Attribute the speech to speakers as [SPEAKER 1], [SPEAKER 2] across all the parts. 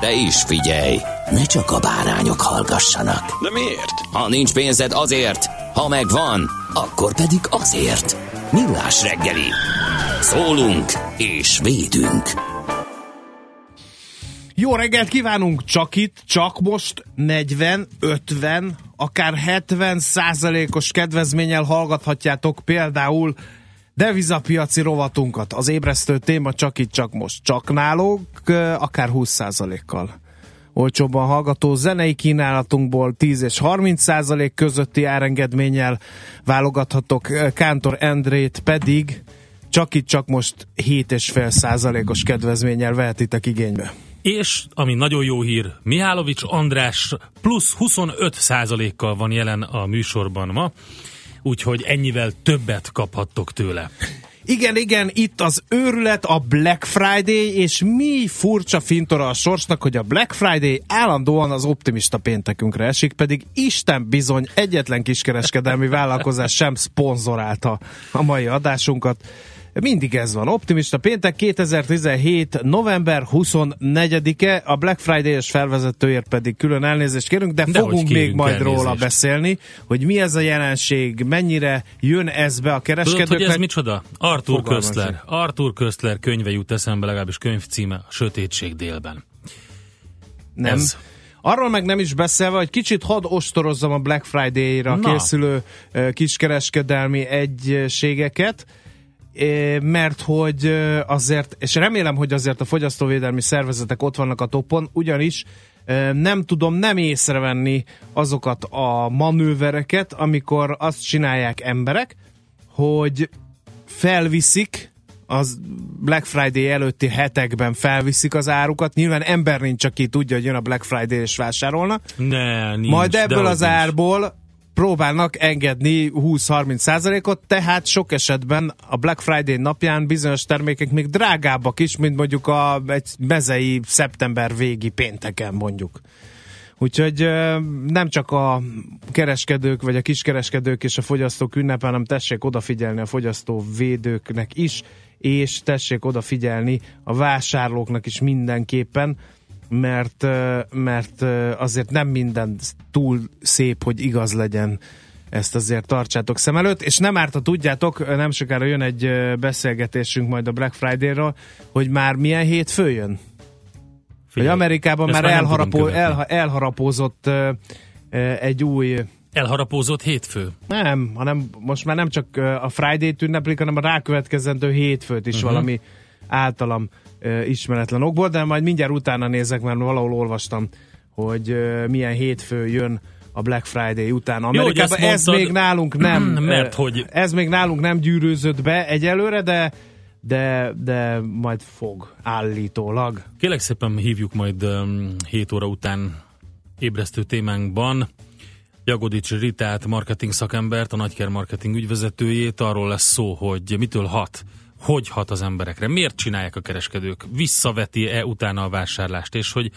[SPEAKER 1] De is figyelj, ne csak a bárányok hallgassanak.
[SPEAKER 2] De miért?
[SPEAKER 1] Ha nincs pénzed azért, ha megvan, akkor pedig azért. Millás reggeli. Szólunk és védünk.
[SPEAKER 3] Jó reggelt kívánunk! Csak itt, csak most 40, 50, akár 70 százalékos kedvezménnyel hallgathatjátok például devizapiaci rovatunkat. Az ébresztő téma csak itt, csak most. Csak nálunk, akár 20 százalékkal olcsóbban hallgató zenei kínálatunkból 10 és 30 százalék közötti árengedménnyel válogathatok, Kántor Endrét pedig csak itt, csak most 7,5 százalékos kedvezménnyel vehetitek igénybe.
[SPEAKER 4] És, ami nagyon jó hír, Mihálovics András plusz 25 százalékkal van jelen a műsorban ma, úgyhogy ennyivel többet kaphattok tőle.
[SPEAKER 3] Igen, igen, itt az őrület, a Black Friday, és mi furcsa fintora a sorsnak, hogy a Black Friday állandóan az optimista péntekünkre esik, pedig Isten bizony egyetlen kiskereskedelmi vállalkozás sem szponzorálta a mai adásunkat. Mindig ez van. Optimista péntek 2017. november 24-e, a Black Friday-es felvezetőért pedig külön elnézést kérünk, de, de fogunk még majd elnézést. róla beszélni, hogy mi ez a jelenség, mennyire jön ez be a kereskedőknek. Tudod,
[SPEAKER 4] hogy ez micsoda? Arthur Köstler. Arthur Köstler könyve jut eszembe, legalábbis könyvcíme, a Sötétség délben.
[SPEAKER 3] Nem. Ez. Arról meg nem is beszélve, hogy kicsit hadd ostorozzam a Black Friday-ra Na. készülő kiskereskedelmi egységeket, mert hogy azért, és remélem, hogy azért a fogyasztóvédelmi szervezetek ott vannak a topon, ugyanis nem tudom nem észrevenni azokat a manővereket, amikor azt csinálják emberek, hogy felviszik az Black Friday előtti hetekben felviszik az árukat. Nyilván ember nincs, aki tudja, hogy jön a Black Friday és vásárolna.
[SPEAKER 4] Ne, nincs,
[SPEAKER 3] Majd ebből az nincs. árból próbálnak engedni 20-30 százalékot, tehát sok esetben a Black Friday napján bizonyos termékek még drágábbak is, mint mondjuk a, egy mezei szeptember végi pénteken mondjuk. Úgyhogy nem csak a kereskedők, vagy a kiskereskedők és a fogyasztók ünnep, hanem tessék odafigyelni a fogyasztó védőknek is, és tessék odafigyelni a vásárlóknak is mindenképpen, mert, mert azért nem minden túl szép, hogy igaz legyen ezt azért tartsátok szem előtt, és nem árt, ha tudjátok, nem sokára jön egy beszélgetésünk majd a Black Friday-ról, hogy már milyen hét följön. Hogy Amerikában már, már elharapó, el, elharapózott egy új
[SPEAKER 4] Elharapózott hétfő?
[SPEAKER 3] Nem, hanem most már nem csak a Friday-t ünneplik, hanem a rákövetkezendő hétfőt is uh-huh. valami általam ismeretlen okból, de majd mindjárt utána nézek, mert valahol olvastam, hogy milyen hétfő jön a Black Friday után Amerikában. Jó, ez mondtad, még nálunk nem,
[SPEAKER 4] mert hogy...
[SPEAKER 3] ez még nálunk nem gyűrűzött be egyelőre, de de, de majd fog állítólag.
[SPEAKER 4] Kélek szépen hívjuk majd um, 7 óra után ébresztő témánkban Jagodics Ritát, marketing szakembert, a Nagyker marketing ügyvezetőjét. Arról lesz szó, hogy mitől hat hogy hat az emberekre, miért csinálják a kereskedők, visszaveti-e utána a vásárlást, és hogy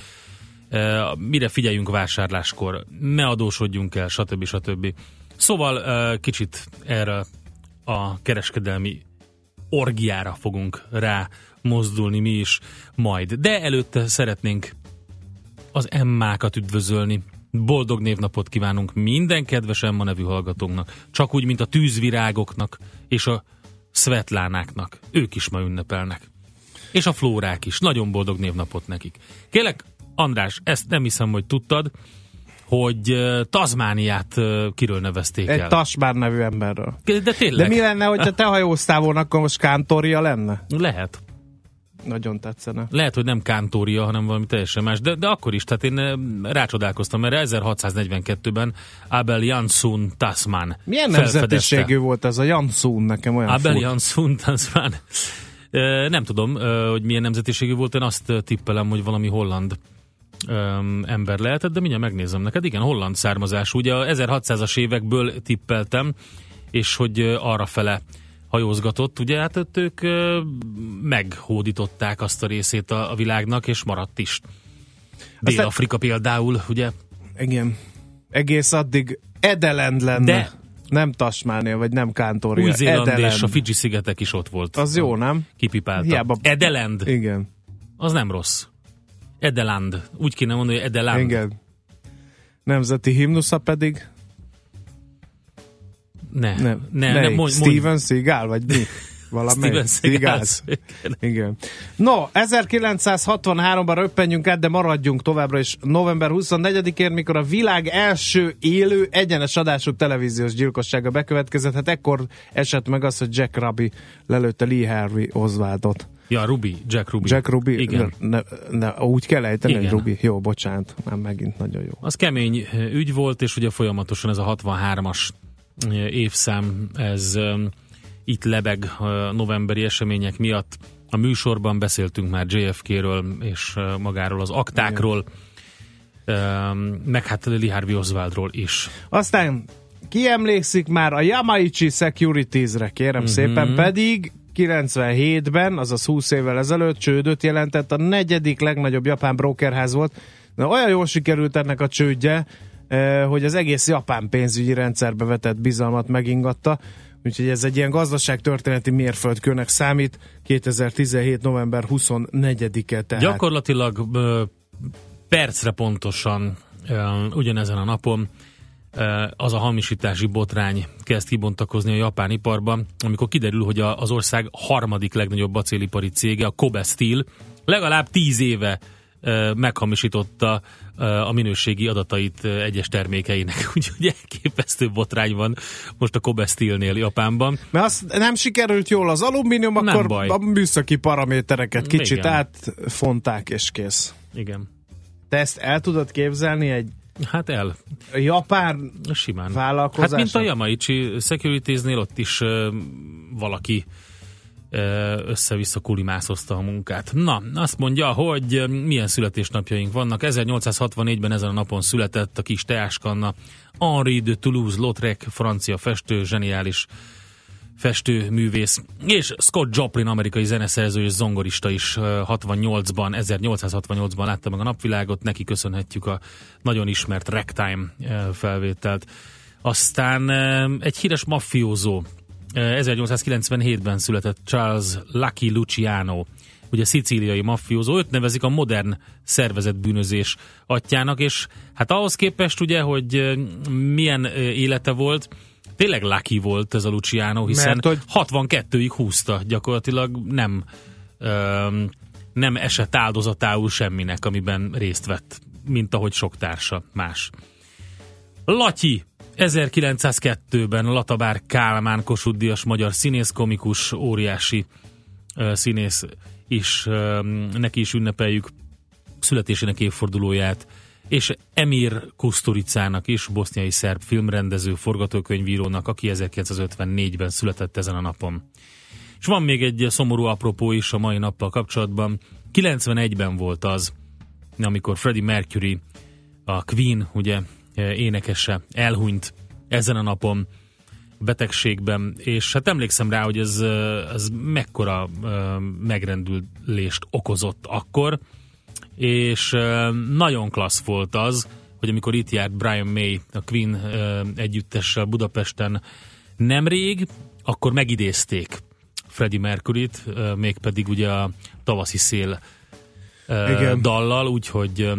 [SPEAKER 4] e, mire figyeljünk vásárláskor, ne adósodjunk el, stb. stb. Szóval e, kicsit erre a kereskedelmi orgiára fogunk rá mozdulni mi is majd. De előtte szeretnénk az Emmákat üdvözölni. Boldog névnapot kívánunk minden kedves Emma nevű hallgatónknak, csak úgy, mint a tűzvirágoknak és a Svetlánáknak. Ők is ma ünnepelnek. És a flórák is. Nagyon boldog névnapot nekik. Kélek, András, ezt nem hiszem, hogy tudtad, hogy Tazmániát kiről nevezték
[SPEAKER 3] Egy
[SPEAKER 4] el.
[SPEAKER 3] Tasmán nevű emberről.
[SPEAKER 4] De tényleg,
[SPEAKER 3] De mi lenne, hogyha te hajóztál volna, akkor most kántorja lenne?
[SPEAKER 4] lehet.
[SPEAKER 3] Nagyon tetszene.
[SPEAKER 4] Lehet, hogy nem kántória, hanem valami teljesen más, de, de akkor is, tehát én ö, rácsodálkoztam, mert 1642-ben Abel Jansson Tasman
[SPEAKER 3] Milyen nemzetiségű volt ez a Janszún nekem olyan
[SPEAKER 4] Abel. Jansson Tasman. Ö, Nem tudom, ö, hogy milyen nemzetiségű volt, én azt tippelem, hogy valami holland öm, ember lehetett, de mindjárt megnézem neked. Igen, holland származású. Ugye a 1600-as évekből tippeltem, és hogy arra fele hajózgatott, ugye hát ott ők meghódították azt a részét a, a világnak, és maradt is. Dél-Afrika például, ugye?
[SPEAKER 3] Igen. Egész addig Edelend lenne.
[SPEAKER 4] De-
[SPEAKER 3] Nem Tasmánia, vagy nem Kántória.
[SPEAKER 4] Új-Zéland
[SPEAKER 3] Edelend.
[SPEAKER 4] és a Fidzsi szigetek is ott volt.
[SPEAKER 3] Az jó, nem?
[SPEAKER 4] Kipipálta.
[SPEAKER 3] Hiába-
[SPEAKER 4] Edeland.
[SPEAKER 3] Igen.
[SPEAKER 4] Az nem rossz. Edeland. Úgy kéne mondani, hogy Edeland.
[SPEAKER 3] Igen. Nemzeti himnusza pedig
[SPEAKER 4] Ne,
[SPEAKER 3] nem.
[SPEAKER 4] ne, ne mondj, mondj.
[SPEAKER 3] Steven Seagal, vagy mi? Valamelyik.
[SPEAKER 4] Steven Seagal.
[SPEAKER 3] Igen. No, 1963-ban röppenjünk át, de maradjunk továbbra is november 24-én, mikor a világ első élő egyenes adású televíziós gyilkossága bekövetkezett. Hát ekkor esett meg az, hogy Jack Ruby lelőtte Lee Harvey Oswaldot.
[SPEAKER 4] Ja, Ruby, Jack Ruby.
[SPEAKER 3] Jack Ruby?
[SPEAKER 4] Igen.
[SPEAKER 3] Ne, ne, úgy kell ejteni, hogy. Ruby. Jó, bocsánat, már megint nagyon jó.
[SPEAKER 4] Az kemény ügy volt, és ugye folyamatosan ez a 63-as ö, évszám, ez ö, itt lebeg novemberi események miatt. A műsorban beszéltünk már JFK-ről és ö, magáról az aktákról, ö, meg hát Harvey Oswaldról is.
[SPEAKER 3] Aztán ki emlékszik már a Yamaichi Securities-re, kérem uh-huh. szépen, pedig 97-ben, azaz 20 évvel ezelőtt csődöt jelentett, a negyedik legnagyobb japán brokerház volt. De olyan jól sikerült ennek a csődje, hogy az egész japán pénzügyi rendszerbe vetett bizalmat megingatta. Úgyhogy ez egy ilyen gazdaságtörténeti mérföldkőnek számít. 2017. november 24-e tehát.
[SPEAKER 4] Gyakorlatilag percre pontosan ugyanezen a napon az a hamisítási botrány kezd kibontakozni a japán iparban, amikor kiderül, hogy a, az ország harmadik legnagyobb acélipari cége, a Kobe Steel, legalább tíz éve meghamisította a minőségi adatait egyes termékeinek. Úgyhogy elképesztő botrány van most a Kobe Steelnél Japánban.
[SPEAKER 3] Mert az nem sikerült jól az alumínium,
[SPEAKER 4] Nem
[SPEAKER 3] akkor
[SPEAKER 4] baj.
[SPEAKER 3] a műszaki paramétereket kicsit
[SPEAKER 4] Igen.
[SPEAKER 3] átfonták és kész.
[SPEAKER 4] Igen.
[SPEAKER 3] Te ezt el tudod képzelni egy
[SPEAKER 4] Hát el.
[SPEAKER 3] japán
[SPEAKER 4] Simán.
[SPEAKER 3] Vállalkozások?
[SPEAKER 4] Hát mint a Yamaichi Securities-nél ott is ö, valaki össze-vissza kulimászozta a munkát. Na, azt mondja, hogy milyen születésnapjaink vannak. 1864-ben ezen a napon született a kis teáskanna Henri de Toulouse-Lautrec, francia festő, zseniális festőművész, és Scott Joplin, amerikai zeneszerző és zongorista is ö, 68-ban, 1868-ban látta meg a napvilágot, neki köszönhetjük a nagyon ismert Ragtime felvételt. Aztán egy híres maffiózó, 1897-ben született Charles Lucky Luciano, ugye szicíliai maffiózó, őt nevezik a modern szervezetbűnözés atyának, és hát ahhoz képest ugye, hogy milyen élete volt, tényleg lucky volt ez a Luciano, hiszen
[SPEAKER 3] Mert hogy-
[SPEAKER 4] 62-ig húzta, gyakorlatilag nem öm, nem esett áldozatául semminek, amiben részt vett, mint ahogy sok társa más. Latyi 1902-ben Latabár Kálmán Kossuth magyar színész, komikus, óriási ö, színész is, neki is ünnepeljük születésének évfordulóját, és Emir Kusturicának is, boszniai szerb filmrendező, forgatókönyvírónak, aki 1954-ben született ezen a napon. És van még egy szomorú apropó is a mai nappal kapcsolatban. 91-ben volt az, amikor Freddie Mercury, a Queen, ugye, énekese elhunyt ezen a napon betegségben, és hát emlékszem rá, hogy ez, ez mekkora ö, megrendülést okozott akkor, és ö, nagyon klassz volt az, hogy amikor itt járt Brian May, a Queen együttessel Budapesten nemrég, akkor megidézték Freddie Mercury-t, mégpedig ugye a tavaszi szél
[SPEAKER 3] Igen.
[SPEAKER 4] dallal, úgyhogy,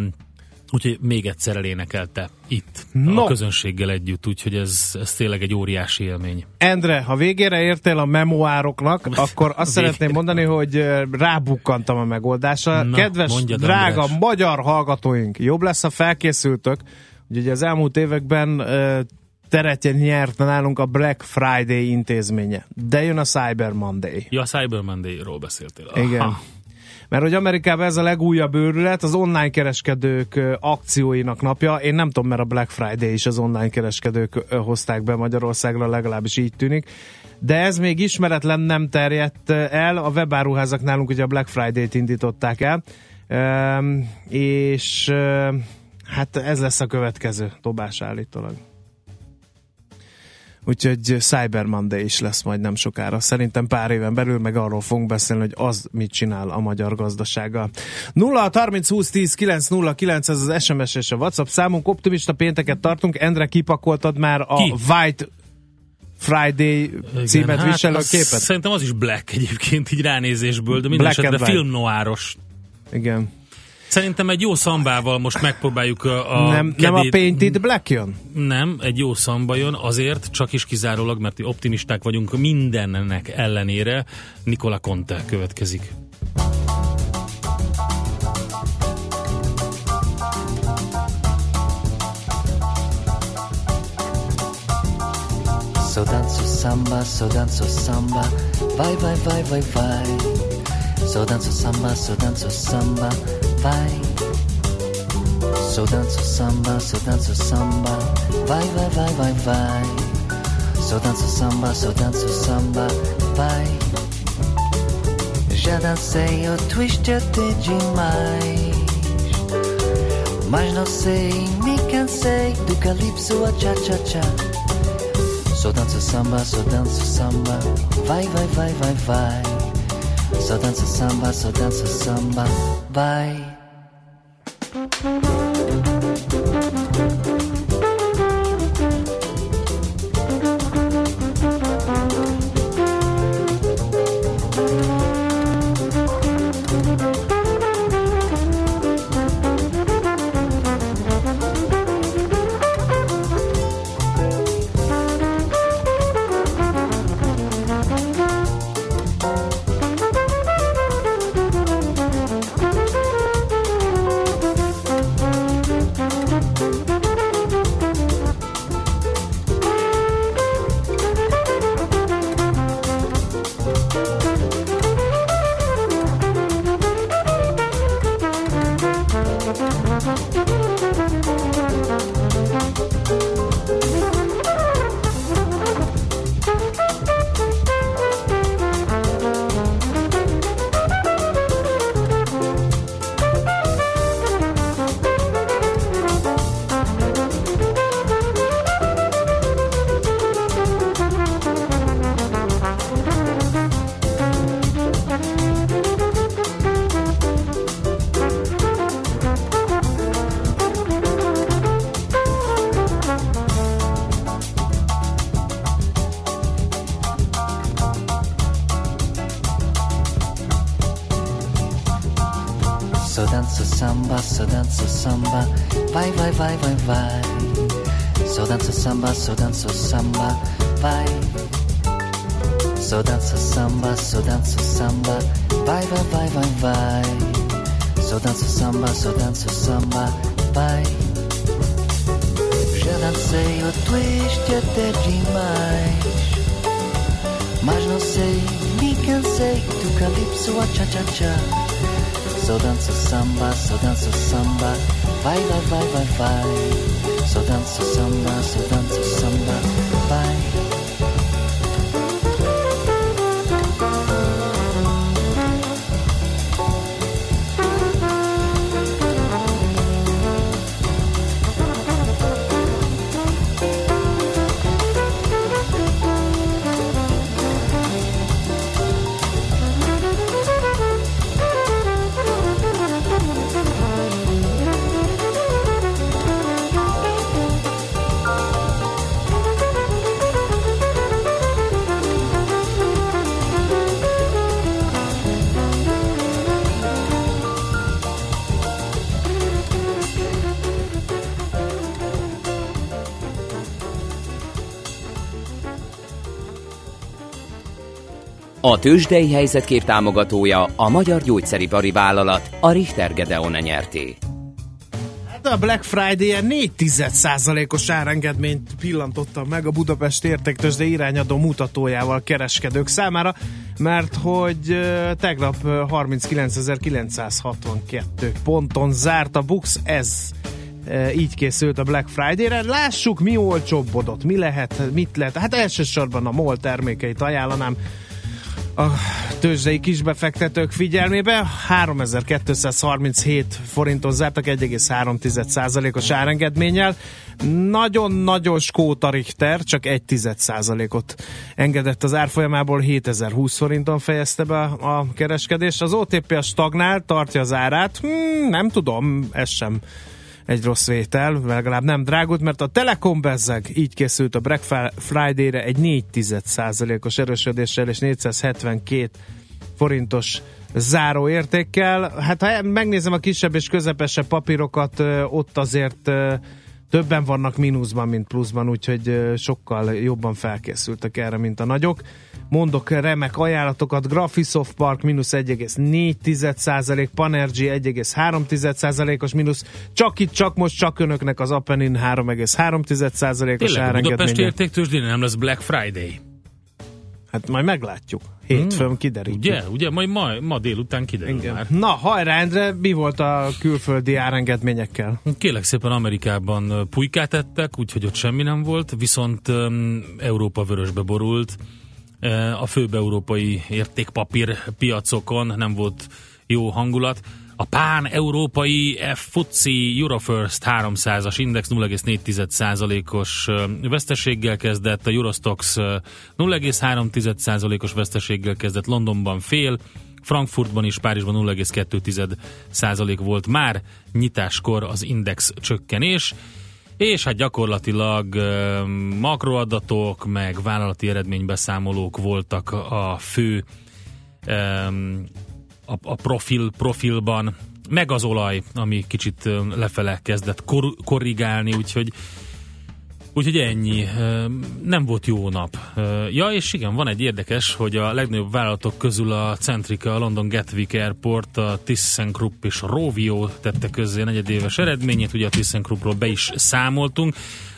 [SPEAKER 4] úgyhogy még egyszer elénekelte itt,
[SPEAKER 3] No.
[SPEAKER 4] a közönséggel együtt, úgyhogy ez, ez tényleg egy óriási élmény.
[SPEAKER 3] Endre, ha végére értél a memoároknak, akkor azt szeretném mondani, hogy rábukkantam a megoldásra.
[SPEAKER 4] Na,
[SPEAKER 3] Kedves,
[SPEAKER 4] mondjad,
[SPEAKER 3] drága
[SPEAKER 4] András.
[SPEAKER 3] magyar hallgatóink, jobb lesz, ha felkészültök. Ugye az elmúlt években teret nyert nálunk a Black Friday intézménye. De jön a Cyber Monday.
[SPEAKER 4] Ja, a Cyber Monday-ról beszéltél.
[SPEAKER 3] Igen. Mert hogy Amerikában ez a legújabb őrület, az online kereskedők akcióinak napja. Én nem tudom, mert a Black Friday is az online kereskedők hozták be Magyarországra, legalábbis így tűnik. De ez még ismeretlen nem terjedt el. A webáruházak nálunk ugye a Black Friday-t indították el. És hát ez lesz a következő dobás állítólag. Úgyhogy Cyber Monday is lesz majd nem sokára. Szerintem pár éven belül meg arról fogunk beszélni, hogy az mit csinál a magyar gazdasággal. 0 30 20 10 9 0 9 ez az SMS és a WhatsApp számunk. Optimista pénteket tartunk. Endre, kipakoltad már a
[SPEAKER 4] Ki?
[SPEAKER 3] White Friday
[SPEAKER 4] Igen,
[SPEAKER 3] címet
[SPEAKER 4] hát
[SPEAKER 3] viselő képet?
[SPEAKER 4] Szerintem az is black egyébként, így ránézésből, de minden
[SPEAKER 3] Black
[SPEAKER 4] esetre
[SPEAKER 3] white.
[SPEAKER 4] filmnoáros.
[SPEAKER 3] Igen.
[SPEAKER 4] Szerintem egy jó szambával most megpróbáljuk a, a
[SPEAKER 3] nem, nem a Painted Black jön?
[SPEAKER 4] Nem, egy jó szamba jön, azért csak is kizárólag, mert optimisták vagyunk mindennek ellenére. Nikola Conte következik.
[SPEAKER 5] So danzo samba, so danzo samba, vai vai vai vai vai. So danzo samba, so danzo samba, vai. So danzo samba, so danzo samba, vai vai vai vai vai. So danzo samba, so danzo samba, vai. Já dancei o twist até demais. Mas não sei, me cansei do calypso a cha-cha-cha. Só dança samba, só dança samba, vai, vai, vai, vai, vai. Só dança samba, só dança samba, vai. Bye. Vai, vai, vai. Só dança samba, só dança samba, vai. Já dancei o twist até demais. Mas não sei, me cansei do calypso a cha-cha-cha. Só dança samba, só dança samba, vai, vai, vai, vai, vai. Só dança samba, só dança samba,
[SPEAKER 1] A tőzsdei helyzetkép támogatója a Magyar Gyógyszeripari Vállalat, a Richter Gedeon nyerté.
[SPEAKER 3] Hát a Black Friday-en 4 os árengedményt pillantottam meg a Budapest értéktőzsde irányadó mutatójával kereskedők számára, mert hogy tegnap ö, 39.962 ponton zárt a Bux, ez így készült a Black Friday-re. Lássuk, mi olcsóbbodott, mi lehet, mit lehet. Hát elsősorban a MOL termékeit ajánlanám a tőzsdei kisbefektetők figyelmébe 3237 forinton zártak 1,3%-os árengedménnyel. Nagyon-nagyon skóta Richter, csak 1% ot engedett az árfolyamából, 7020 forinton fejezte be a kereskedést. Az OTP a stagnál, tartja az árát, hmm, nem tudom, ez sem egy rossz vétel, legalább nem drágult, mert a Telekom bezzeg így készült a Black Friday-re egy 4 os erősödéssel és 472 forintos záróértékkel. Hát ha megnézem a kisebb és közepesebb papírokat, ott azért többen vannak mínuszban, mint pluszban, úgyhogy sokkal jobban felkészültek erre, mint a nagyok. Mondok remek ajánlatokat, Graphisoft Park mínusz 1,4%, Panergy 1,3%-os mínusz, csak itt, csak most, csak önöknek az Apenin 3,3%-os
[SPEAKER 4] Tényleg, Budapest értéktősdén nem lesz Black Friday.
[SPEAKER 3] Hát majd meglátjuk. Hétfőn hmm. kiderítjük.
[SPEAKER 4] Ugye, ugye, majd ma, ma délután kiderül Igen. már.
[SPEAKER 3] Na, hajrá, Endre, mi volt a külföldi árengedményekkel?
[SPEAKER 4] Kélek szépen Amerikában pulykát ettek, úgyhogy ott semmi nem volt, viszont um, Európa vörösbe borult. A főbb európai értékpapír piacokon nem volt jó hangulat. A pán-európai FTSE Eurofirst 300-as index 0,4%-os veszteséggel kezdett, a Eurostox 0,3%-os veszteséggel kezdett, Londonban fél, Frankfurtban és Párizsban 0,2% volt már nyitáskor az index csökkenés, és hát gyakorlatilag makroadatok, meg vállalati eredménybeszámolók voltak a fő a, a profil, profilban, meg az olaj, ami kicsit lefele kezdett kor, korrigálni, úgyhogy Úgyhogy ennyi. Nem volt jó nap. Ja, és igen, van egy érdekes, hogy a legnagyobb vállalatok közül a Centrica, a London Gatwick Airport, a ThyssenKrupp és a Rovio tette közzé a negyedéves eredményét, ugye a ThyssenKruppról be is számoltunk.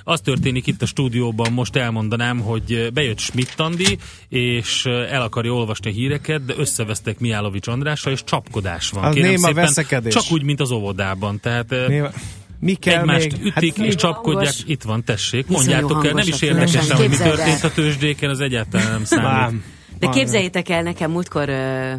[SPEAKER 4] Az történik itt a stúdióban, most elmondanám, hogy bejött Schmidt Andi, és el akarja olvasni a híreket, de összevesztek Miálovics Andrással, és csapkodás van.
[SPEAKER 3] Az Kérem néma szépen, veszekedés.
[SPEAKER 4] Csak úgy, mint az óvodában. Tehát
[SPEAKER 3] néma. Mi kell
[SPEAKER 4] Egymást
[SPEAKER 3] még?
[SPEAKER 4] ütik hát, és csapkodják. Hangos. Itt van, tessék. Mondjátok el, nem is érdekes, hogy mi történt a tőzsdéken, az egyáltalán nem számít.
[SPEAKER 6] De képzeljétek el, nekem múltkor uh,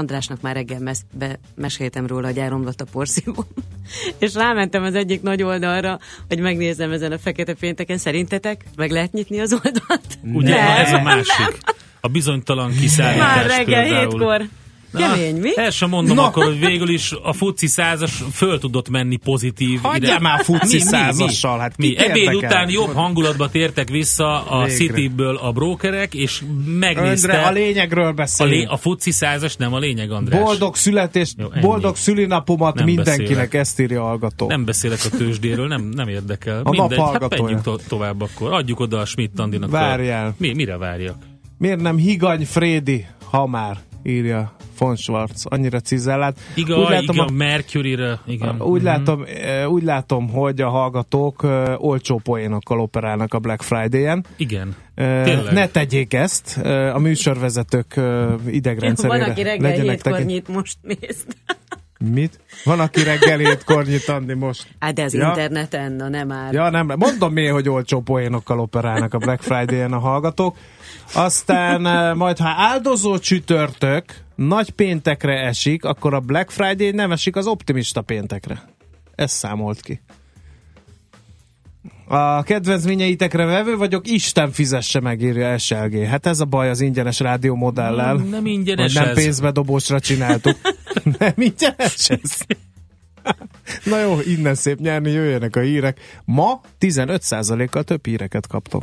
[SPEAKER 6] Andrásnak már reggel mes- be, meséltem róla, hogy elromlott a porszívó. és rámentem az egyik nagy oldalra, hogy megnézem ezen a fekete pénteken. Szerintetek meg lehet nyitni az oldalt?
[SPEAKER 4] Ugye, ez a másik. A bizonytalan kiszállítás
[SPEAKER 6] Már reggel hétkor. Kemény, mi?
[SPEAKER 4] El sem mondom no. akkor, hogy végül is a fuci százas föl tudott menni pozitív.
[SPEAKER 3] Hagyjál ide. már fuci mi, százassal, hát
[SPEAKER 4] mi? Ebéd után jobb hangulatba tértek vissza a Végre. Cityből a brókerek, és megnézte...
[SPEAKER 3] Öndre, a lényegről beszélünk.
[SPEAKER 4] A, lé, a fuci százas nem a lényeg, András.
[SPEAKER 3] Boldog születést, Jó, boldog szülinapomat nem mindenkinek, beszélek. ezt írja hallgató.
[SPEAKER 4] Nem beszélek a tőzsdéről, nem, nem érdekel. A
[SPEAKER 3] Mindegy,
[SPEAKER 4] hát menjünk to- tovább akkor. Adjuk oda a Schmidt Andinak.
[SPEAKER 3] Várjál.
[SPEAKER 4] Mi, mire várjak?
[SPEAKER 3] Miért nem Higany Frédi, ha már írja von Schwarz, annyira cizellált.
[SPEAKER 4] Igen, úgy látom, igen, a, Mercury-re, igen.
[SPEAKER 3] Úgy, mm-hmm. látom, úgy látom, hogy a hallgatók uh, olcsó poénokkal operálnak a Black Friday-en.
[SPEAKER 4] Igen,
[SPEAKER 3] uh, Ne tegyék ezt, a műsorvezetők idegrendszerére.
[SPEAKER 6] Van, aki reggel hétkor nyit, most nézd.
[SPEAKER 3] Mit? Van, aki reggel hétkor nyit, Andi, most.
[SPEAKER 6] Hát de az ja? interneten, na nem már.
[SPEAKER 3] Ja, nem. Mondom miért, hogy olcsó poénokkal operálnak a Black Friday-en a hallgatók. Aztán majd, ha áldozó csütörtök nagy péntekre esik, akkor a Black Friday nem esik az optimista péntekre. Ez számolt ki. A kedvezményeitekre vevő vagyok, Isten fizesse meg, írja SLG. Hát ez a baj az ingyenes rádió modellel.
[SPEAKER 4] Nem, nem ingyenes
[SPEAKER 3] nem
[SPEAKER 4] ez.
[SPEAKER 3] pénzbedobósra csináltuk. nem ingyenes ez. Na jó, innen szép nyerni, jöjjenek a hírek. Ma 15%-kal több híreket kaptok.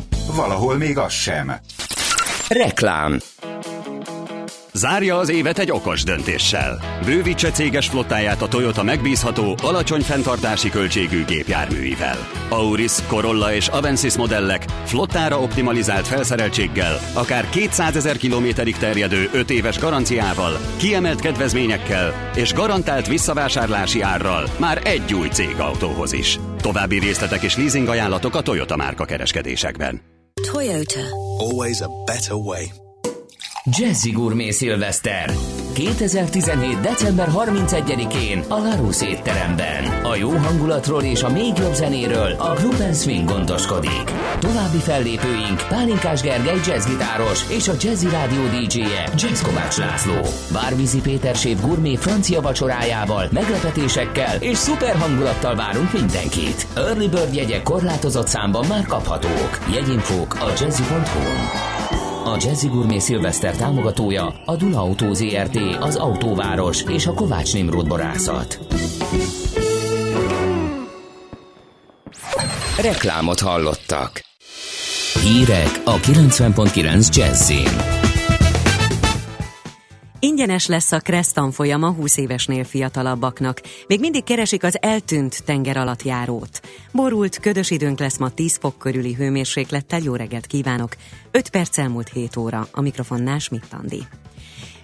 [SPEAKER 7] Valahol még az sem.
[SPEAKER 1] Reklám
[SPEAKER 8] Zárja az évet egy okos döntéssel. Bővítse céges flottáját a Toyota megbízható, alacsony fenntartási költségű gépjárműivel. Auris, Corolla és Avensis modellek flottára optimalizált felszereltséggel, akár 200 ezer kilométerig terjedő 5 éves garanciával, kiemelt kedvezményekkel és garantált visszavásárlási árral már egy új cégautóhoz is. További részletek és leasing ajánlatok a Toyota márka kereskedésekben.
[SPEAKER 9] Toyota.
[SPEAKER 2] Always a better way.
[SPEAKER 1] Jazzy Gourmet Szilveszter 2017. december 31-én a Larus étteremben. A jó hangulatról és a még jobb zenéről a Group Swing gondoskodik. További fellépőink Pálinkás Gergely jazzgitáros és a Jazzy Rádió DJ-je Jazz Kovács László. Várvízi Péter Séf gourmet francia vacsorájával, meglepetésekkel és szuper hangulattal várunk mindenkit. Early Bird jegyek korlátozott számban már kaphatók. Jegyinfók a jazzy.hu. A Jazzy Gourmet Szilveszter támogatója a Duna Autó ZRT, az Autóváros és a Kovács Nimrod Borászat. Reklámot hallottak. Hírek a 90.9 Jazzin.
[SPEAKER 6] Ingyenes lesz a Kressz tanfolyama 20 évesnél fiatalabbaknak. Még mindig keresik az eltűnt tenger alatt járót. Borult, ködös időnk lesz ma 10 fok körüli hőmérséklettel. Jó reggelt kívánok! 5 perc elmúlt 7 óra. A mikrofonnál Schmidt Andi.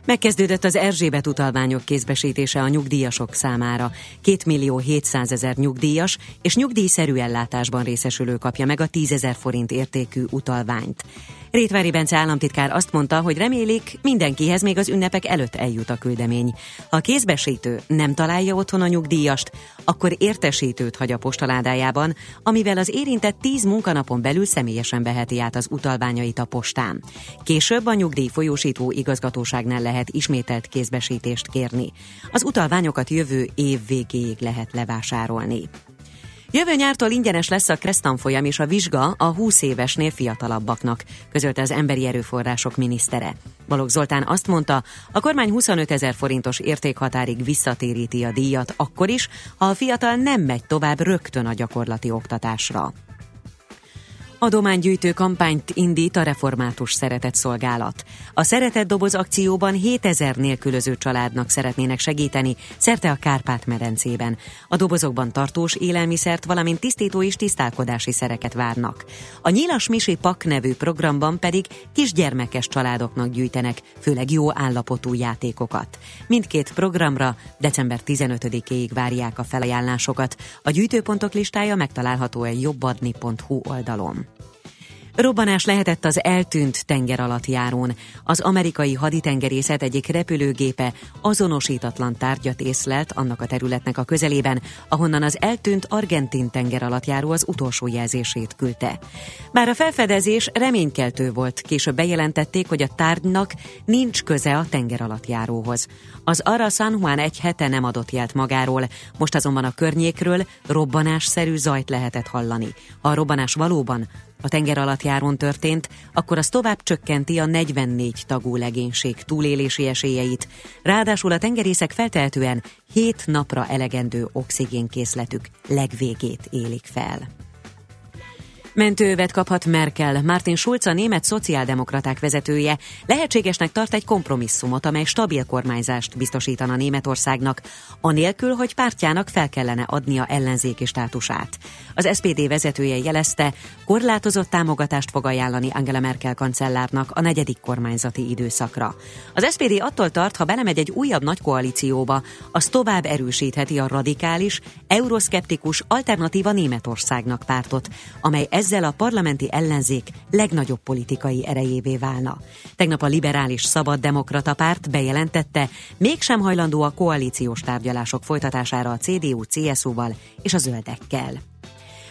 [SPEAKER 6] Megkezdődött az Erzsébet utalványok kézbesítése a nyugdíjasok számára. 2 millió 700 ezer nyugdíjas és nyugdíjszerű ellátásban részesülő kapja meg a 10 ezer forint értékű utalványt. Rétvári Bence államtitkár azt mondta, hogy remélik, mindenkihez még az ünnepek előtt eljut a küldemény. Ha a kézbesítő nem találja otthon a nyugdíjast, akkor értesítőt hagy a postaládájában, amivel az érintett 10 munkanapon belül személyesen veheti át az utalványait a postán. Később a nyugdíj folyósító igazgatóságnál lehet ismételt kézbesítést kérni. Az utalványokat jövő év végéig lehet levásárolni. Jövő nyártól ingyenes lesz a kresztanfolyam és a vizsga a 20 évesnél fiatalabbaknak, közölte az Emberi Erőforrások minisztere. Balogh Zoltán azt mondta, a kormány 25 ezer forintos értékhatárig visszatéríti a díjat akkor is, ha a fiatal nem megy tovább rögtön a gyakorlati oktatásra. Adománygyűjtő kampányt indít a református szeretett szolgálat. A szeretett doboz akcióban 7000 nélkülöző családnak szeretnének segíteni szerte a Kárpát-medencében. A dobozokban tartós élelmiszert, valamint tisztító és tisztálkodási szereket várnak. A Nyilas Misi Pak nevű programban pedig kisgyermekes családoknak gyűjtenek, főleg jó állapotú játékokat. Mindkét programra december 15-éig várják a felajánlásokat. A gyűjtőpontok listája megtalálható a jobbadni.hu oldalon. Robbanás lehetett az eltűnt tenger alatt járón. Az amerikai haditengerészet egyik repülőgépe azonosítatlan tárgyat észlelt annak a területnek a közelében, ahonnan az eltűnt argentin tenger alatt járó az utolsó jelzését küldte. Bár a felfedezés reménykeltő volt, később bejelentették, hogy a tárgynak nincs köze a tenger alatt járóhoz. Az Ara San Juan egy hete nem adott jelt magáról, most azonban a környékről robbanásszerű zajt lehetett hallani. Ha a robbanás valóban a tenger alatt járon történt, akkor az tovább csökkenti a 44 tagú legénység túlélési esélyeit. Ráadásul a tengerészek feltehetően 7 napra elegendő oxigénkészletük legvégét élik fel. Mentővet kaphat Merkel. Martin Schulz, a német szociáldemokraták vezetője, lehetségesnek tart egy kompromisszumot, amely stabil kormányzást biztosítana Németországnak, anélkül, hogy pártjának fel kellene adnia ellenzéki státusát. Az SPD vezetője jelezte, korlátozott támogatást fog ajánlani Angela Merkel kancellárnak a negyedik kormányzati időszakra. Az SPD attól tart, ha belemegy egy újabb nagy koalícióba, az tovább erősítheti a radikális, euroszkeptikus alternatíva Németországnak pártot, amely ez ezzel a parlamenti ellenzék legnagyobb politikai erejévé válna. Tegnap a liberális szabad-demokrata párt bejelentette, mégsem hajlandó a koalíciós tárgyalások folytatására a CDU, CSU-val és a zöldekkel.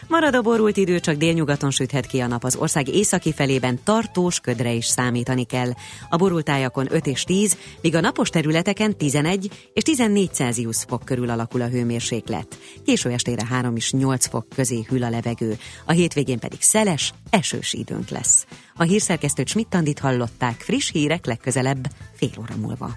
[SPEAKER 6] Marad a borult idő, csak délnyugaton süthet ki a nap. Az ország északi felében tartós ködre is számítani kell. A borultájakon 5 és 10, míg a napos területeken 11 és 14 Celsius fok körül alakul a hőmérséklet. Késő estére 3 és 8 fok közé hűl a levegő. A hétvégén pedig szeles, esős időnk lesz. A hírszerkesztőt Schmidt-Tandit hallották, friss hírek legközelebb fél óra múlva.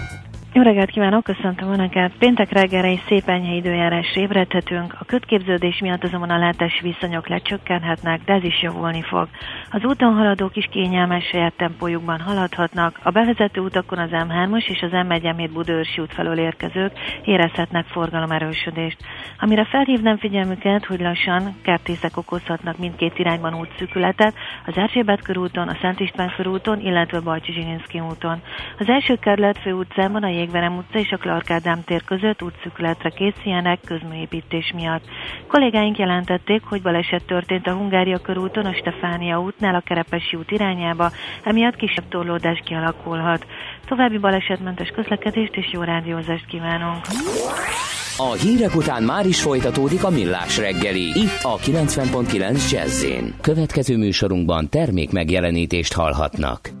[SPEAKER 10] Jó reggelt kívánok, köszöntöm Önöket! Péntek reggelre is szép enyhe időjárás ébredhetünk, a kötképződés miatt azonban a látási viszonyok lecsökkenhetnek, de ez is javulni fog. Az úton haladók is kényelmes saját tempójukban haladhatnak, a bevezető utakon az M3-as és az M1 Budőrsi út felől érkezők érezhetnek forgalomerősödést. Amire felhívnám figyelmüket, hogy lassan kertészek okozhatnak mindkét irányban útszűkületet, az Erzsébet körúton, a Szent István körúton, illetve Bajcsi Zsilinszki úton. Az első kerület főutcában a Jégverem utca és a Clark Ádám tér között útszükületre készüljenek közműépítés miatt. Kollégáink jelentették, hogy baleset történt a Hungária körúton, a Stefánia útnál a Kerepesi út irányába, emiatt kisebb torlódás kialakulhat. További balesetmentes közlekedést és jó rádiózást kívánunk!
[SPEAKER 11] A hírek után már is folytatódik a millás reggeli, itt a 90.9 jazz Következő műsorunkban termék megjelenítést hallhatnak.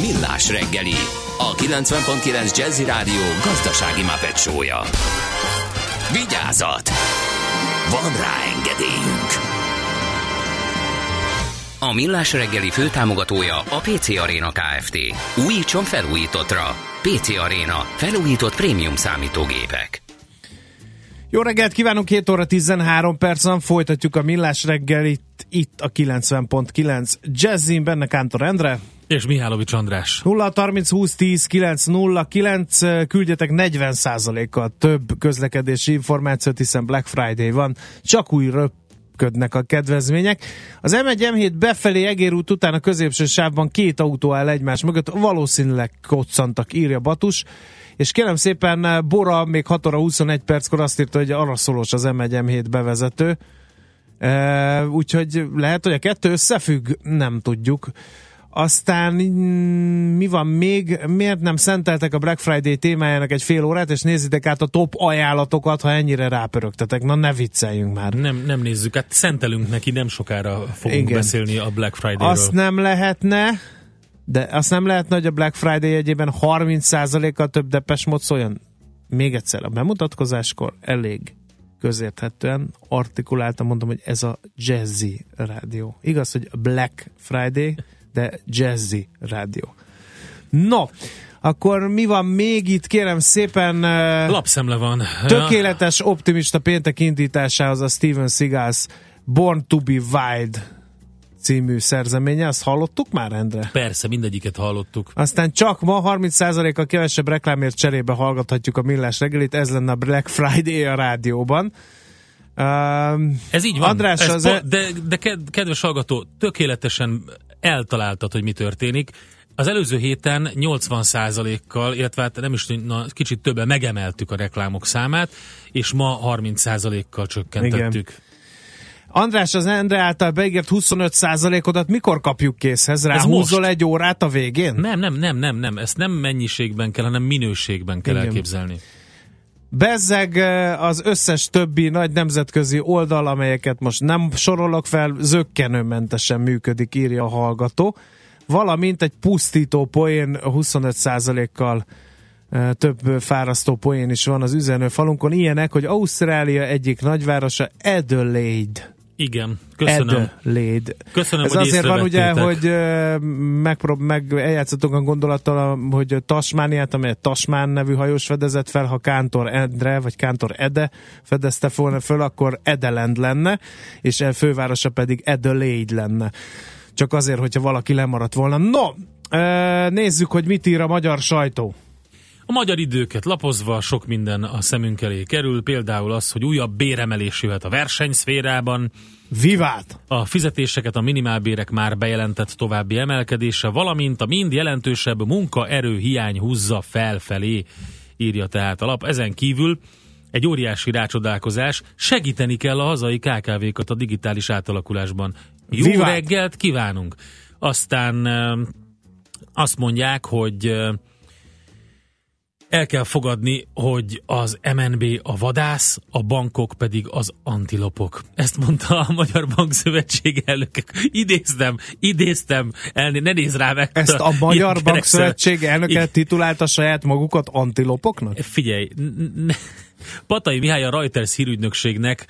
[SPEAKER 11] Millás reggeli, a 90.9 Jazzy Rádió gazdasági mapetsója.
[SPEAKER 1] Vigyázat! Van rá engedélyünk! A Millás reggeli főtámogatója a PC Arena Kft. Újítson felújítottra. PC Arena. Felújított prémium számítógépek.
[SPEAKER 3] Jó reggelt kívánunk, 2 óra 13 percen folytatjuk a Millás reggelit itt a 90.9 Jazzin, benne Kántor Endre.
[SPEAKER 4] És Mihálovics András.
[SPEAKER 3] 0 30 20 10 9 0 9 küldjetek 40% kal több közlekedési információt, hiszen Black Friday van, csak új ködnek a kedvezmények. Az M1 M7 befelé Egérút után a középső sávban két autó áll egymás mögött, valószínűleg koccantak, írja Batus. És kérem szépen, Bora még 6 óra 21 perckor azt írta, hogy arra szólós az M1 M7 bevezető. E, úgyhogy lehet, hogy a kettő összefügg, nem tudjuk. Aztán mm, mi van még? Miért nem szenteltek a Black Friday témájának egy fél órát, és nézzétek át a top ajánlatokat, ha ennyire rápörögtetek. Na ne vicceljünk már.
[SPEAKER 4] Nem, nem nézzük, hát szentelünk neki, nem sokára fogunk Igen. beszélni a Black Friday-ről.
[SPEAKER 3] Azt nem lehetne, de azt nem lehetne, hogy a Black Friday egyében 30%-kal több depes mod szóljon? Még egyszer, a bemutatkozáskor elég közérthetően artikuláltan mondom, hogy ez a Jazzy rádió. Igaz, hogy Black Friday, de Jazzy rádió. No, akkor mi van még itt, kérem szépen...
[SPEAKER 4] Lapszemle van.
[SPEAKER 3] Tökéletes optimista péntek indításához a Steven Seagals Born to be Wild című szerzeménye, azt hallottuk már, Endre?
[SPEAKER 4] Persze, mindegyiket hallottuk.
[SPEAKER 3] Aztán csak ma 30%-a kevesebb reklámért cserébe hallgathatjuk a millás reggelit, ez lenne a Black Friday a rádióban.
[SPEAKER 4] Uh, ez így van. András, ez az po- e- de, de kedves hallgató, tökéletesen eltaláltad, hogy mi történik. Az előző héten 80%-kal, illetve hát nem is na, kicsit többen megemeltük a reklámok számát, és ma 30%-kal csökkentettük. Igen.
[SPEAKER 3] András, az Endre által beígért 25%-odat mikor kapjuk készhez? Ráhúzol egy órát a végén?
[SPEAKER 4] Nem, nem, nem, nem, nem. Ezt nem mennyiségben kell, hanem minőségben kell Igen. elképzelni.
[SPEAKER 3] Bezzeg az összes többi nagy nemzetközi oldal, amelyeket most nem sorolok fel, zöggenőmentesen működik, írja a hallgató. Valamint egy pusztító poén 25%-kal több fárasztó poén is van az üzenő falunkon. Ilyenek, hogy Ausztrália egyik nagyvárosa Adelaide
[SPEAKER 4] igen, köszönöm.
[SPEAKER 3] Adelaide.
[SPEAKER 4] Köszönöm,
[SPEAKER 3] Ez
[SPEAKER 4] hogy
[SPEAKER 3] azért van ugye, hogy megprób- meg eljátszottunk a gondolattal, hogy Tasmániát, amelyet Tasmán nevű hajós fedezett fel, ha Kántor Endre, vagy Kántor Ede fedezte volna föl, akkor Edeland lenne, és a fővárosa pedig Adelaide lenne. Csak azért, hogyha valaki lemaradt volna. No, nézzük, hogy mit ír a magyar sajtó.
[SPEAKER 4] A magyar időket lapozva sok minden a szemünk elé kerül, például az, hogy újabb béremelés jöhet a versenyszférában,
[SPEAKER 3] Vivát!
[SPEAKER 4] A fizetéseket a minimálbérek már bejelentett további emelkedése, valamint a mind jelentősebb munkaerő hiány húzza felfelé, írja tehát a lap. Ezen kívül egy óriási rácsodálkozás, segíteni kell a hazai KKV-kat a digitális átalakulásban. Jó Vivát! reggelt kívánunk! Aztán azt mondják, hogy el kell fogadni, hogy az MNB a vadász, a bankok pedig az antilopok. Ezt mondta a Magyar Bankszövetség elnöke. Idéztem, idéztem, el, ne nézz rá meg.
[SPEAKER 3] Ezt a Magyar Bankszövetség elnöke titulálta saját magukat antilopoknak?
[SPEAKER 4] Figyelj, Patai Mihály a Reuters hírügynökségnek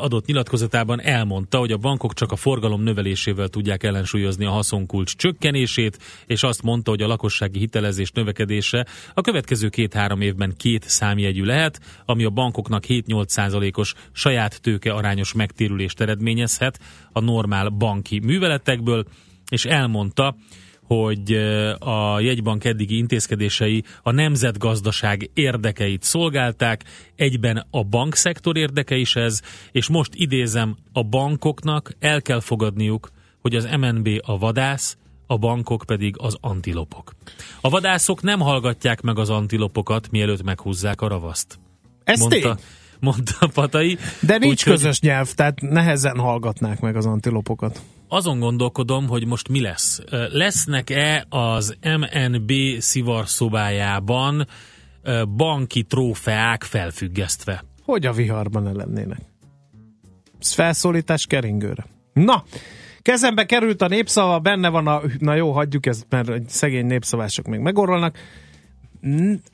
[SPEAKER 4] adott nyilatkozatában elmondta, hogy a bankok csak a forgalom növelésével tudják ellensúlyozni a haszonkulcs csökkenését, és azt mondta, hogy a lakossági hitelezés növekedése a következő két-három évben két számjegyű lehet, ami a bankoknak 7-8 százalékos saját tőke arányos megtérülést eredményezhet a normál banki műveletekből, és elmondta, hogy a jegybank eddigi intézkedései a nemzetgazdaság érdekeit szolgálták, egyben a bankszektor érdeke is ez, és most idézem, a bankoknak el kell fogadniuk, hogy az MNB a vadász, a bankok pedig az antilopok. A vadászok nem hallgatják meg az antilopokat, mielőtt meghúzzák a ravaszt.
[SPEAKER 3] Ez mondta, tény.
[SPEAKER 4] mondta Patai.
[SPEAKER 3] De nincs úgy, közös nyelv, tehát nehezen hallgatnák meg az antilopokat
[SPEAKER 4] azon gondolkodom, hogy most mi lesz. Lesznek-e az MNB szivarszobájában banki trófeák felfüggesztve?
[SPEAKER 3] Hogy a viharban ne lennének? Ez felszólítás keringőre. Na, kezembe került a népszava, benne van a... Na jó, hagyjuk ezt, mert szegény népszavások még megorolnak.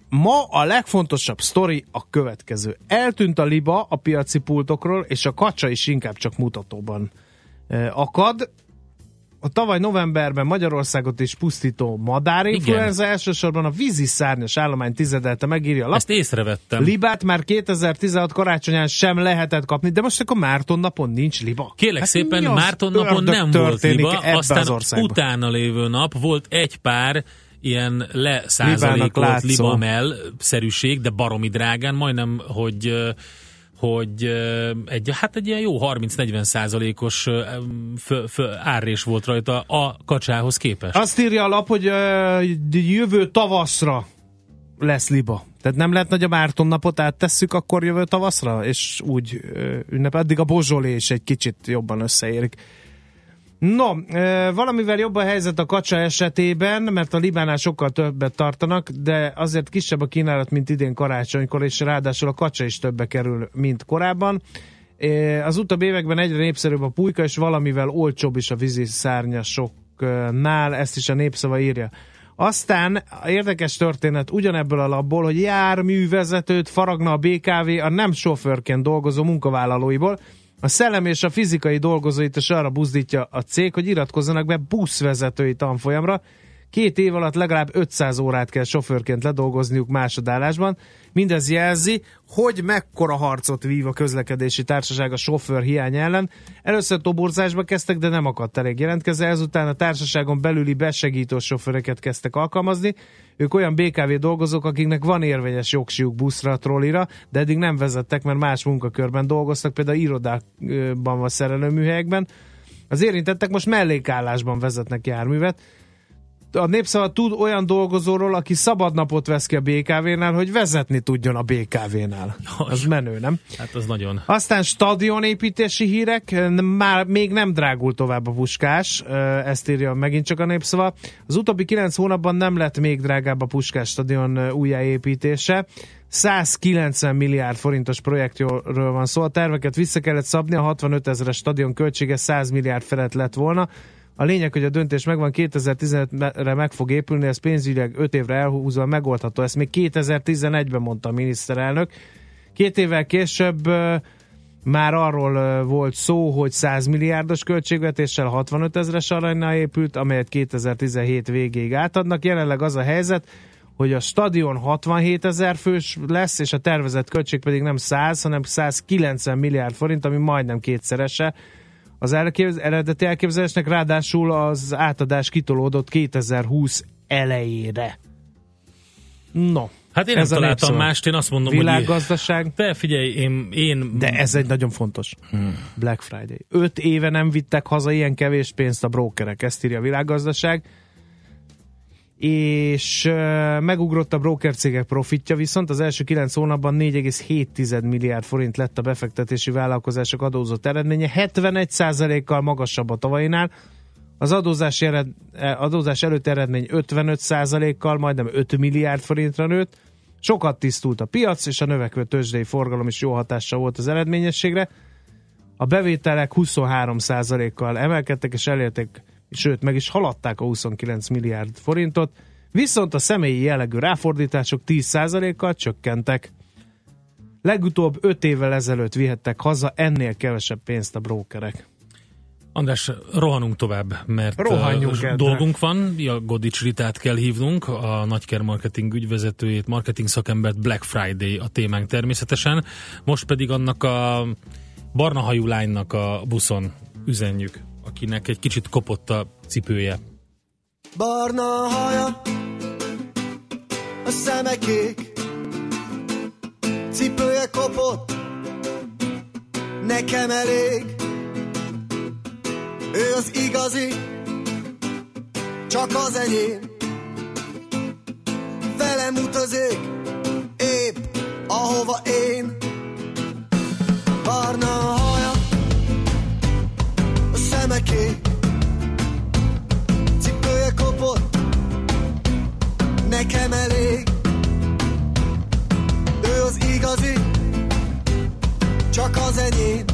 [SPEAKER 3] Ma a legfontosabb sztori a következő. Eltűnt a liba a piaci pultokról, és a kacsa is inkább csak mutatóban akad. A tavaly novemberben Magyarországot is pusztító madárinfluenza elsősorban a vízi szárnyas állomány tizedelte megírja a lap.
[SPEAKER 4] Ezt észrevettem.
[SPEAKER 3] Libát már 2016 karácsonyán sem lehetett kapni, de most akkor Márton napon nincs liba.
[SPEAKER 4] Kérlek
[SPEAKER 3] Hát
[SPEAKER 4] szépen, Márton napon nem volt liba, aztán
[SPEAKER 3] az országban?
[SPEAKER 4] utána lévő nap volt egy pár ilyen leszázalékolt
[SPEAKER 3] látszó.
[SPEAKER 4] libamel-szerűség, de baromi drágán, majdnem, hogy hogy egy, hát egy ilyen jó 30-40 százalékos árrés volt rajta a kacsához képest.
[SPEAKER 3] Azt írja a lap, hogy jövő tavaszra lesz liba. Tehát nem lehet nagy a Márton napot áttesszük akkor jövő tavaszra, és úgy ünnep. Addig a Bozsolé is egy kicsit jobban összeérik. No, valamivel jobb a helyzet a kacsa esetében, mert a Libánál sokkal többet tartanak, de azért kisebb a kínálat, mint idén karácsonykor, és ráadásul a kacsa is többe kerül, mint korábban. Az utóbbi években egyre népszerűbb a pulyka, és valamivel olcsóbb is a vízi szárnyasoknál, ezt is a népszava írja. Aztán érdekes történet ugyanebből a labból, hogy járművezetőt faragna a BKV a nem sofőrként dolgozó munkavállalóiból. A szellem és a fizikai dolgozóit is arra buzdítja a cég, hogy iratkozzanak be buszvezetői tanfolyamra. Két év alatt legalább 500 órát kell sofőrként ledolgozniuk másodállásban. Mindez jelzi, hogy mekkora harcot vív a közlekedési társaság a sofőr hiány ellen. Először toborzásba kezdtek, de nem akadt elég jelentkező. Ezután a társaságon belüli besegítő sofőröket kezdtek alkalmazni. Ők olyan BKV dolgozók, akiknek van érvényes jogsiuk buszra, trollira, de eddig nem vezettek, mert más munkakörben dolgoztak, például irodákban vagy szerelőműhelyekben. Az érintettek most mellékállásban vezetnek járművet. A népszava tud olyan dolgozóról, aki szabadnapot vesz ki a BKV-nál, hogy vezetni tudjon a BKV-nál. Az menő, nem?
[SPEAKER 4] Hát az nagyon.
[SPEAKER 3] Aztán stadionépítési hírek, már még nem drágul tovább a puskás, ezt írja megint csak a népszava. Az utóbbi kilenc hónapban nem lett még drágább a puskás stadion újjáépítése. 190 milliárd forintos projektről van szó. A terveket vissza kellett szabni, a 65 ezeres stadion költsége 100 milliárd felett lett volna. A lényeg, hogy a döntés megvan, 2015-re meg fog épülni, ez pénzügyileg 5 évre elhúzva megoldható. Ezt még 2011-ben mondta a miniszterelnök. Két évvel később már arról volt szó, hogy 100 milliárdos költségvetéssel 65 ezeres aranynál épült, amelyet 2017 végéig átadnak. Jelenleg az a helyzet, hogy a stadion 67 ezer fős lesz, és a tervezett költség pedig nem 100, hanem 190 milliárd forint, ami majdnem kétszerese az eredeti elképzelésnek, ráadásul az átadás kitolódott 2020 elejére. No.
[SPEAKER 4] Hát én nem
[SPEAKER 3] ez a
[SPEAKER 4] találtam
[SPEAKER 3] népszava.
[SPEAKER 4] mást, én azt mondom,
[SPEAKER 3] Világgazdaság.
[SPEAKER 4] hogy... Te figyelj, én... én
[SPEAKER 3] De ez egy nagyon fontos. Black Friday. Öt éve nem vittek haza ilyen kevés pénzt a brókerek, ezt írja a világgazdaság. És megugrott a broker cégek profitja, viszont az első 9 hónapban 4,7 milliárd forint lett a befektetési vállalkozások adózott eredménye, 71%-kal magasabb a tavainál. Az adózás, ered, adózás előtt eredmény 55%-kal, majdnem 5 milliárd forintra nőtt. Sokat tisztult a piac, és a növekvő tőzsdei forgalom is jó hatással volt az eredményességre. A bevételek 23%-kal emelkedtek, és elérték, sőt, meg is haladták a 29 milliárd forintot, viszont a személyi jellegű ráfordítások 10%-kal csökkentek. Legutóbb 5 évvel ezelőtt vihettek haza ennél kevesebb pénzt a brókerek.
[SPEAKER 4] András, rohanunk tovább, mert
[SPEAKER 3] Rohanjunk el,
[SPEAKER 4] dolgunk van. Ja, Godics Ritát kell hívnunk, a Nagyker Marketing ügyvezetőjét, marketing szakembert Black Friday a témánk természetesen. Most pedig annak a barna hajú lánynak a buszon üzenjük, akinek egy kicsit kopott a cipője.
[SPEAKER 12] Barna haja, a szeme kék, cipője kopott, nekem elég. Ő az igazi, csak az enyém. Velem utazik, épp ahova én. Barna a szeme kék, cipője kopott, nekem elég. Ő az igazi, csak az enyém.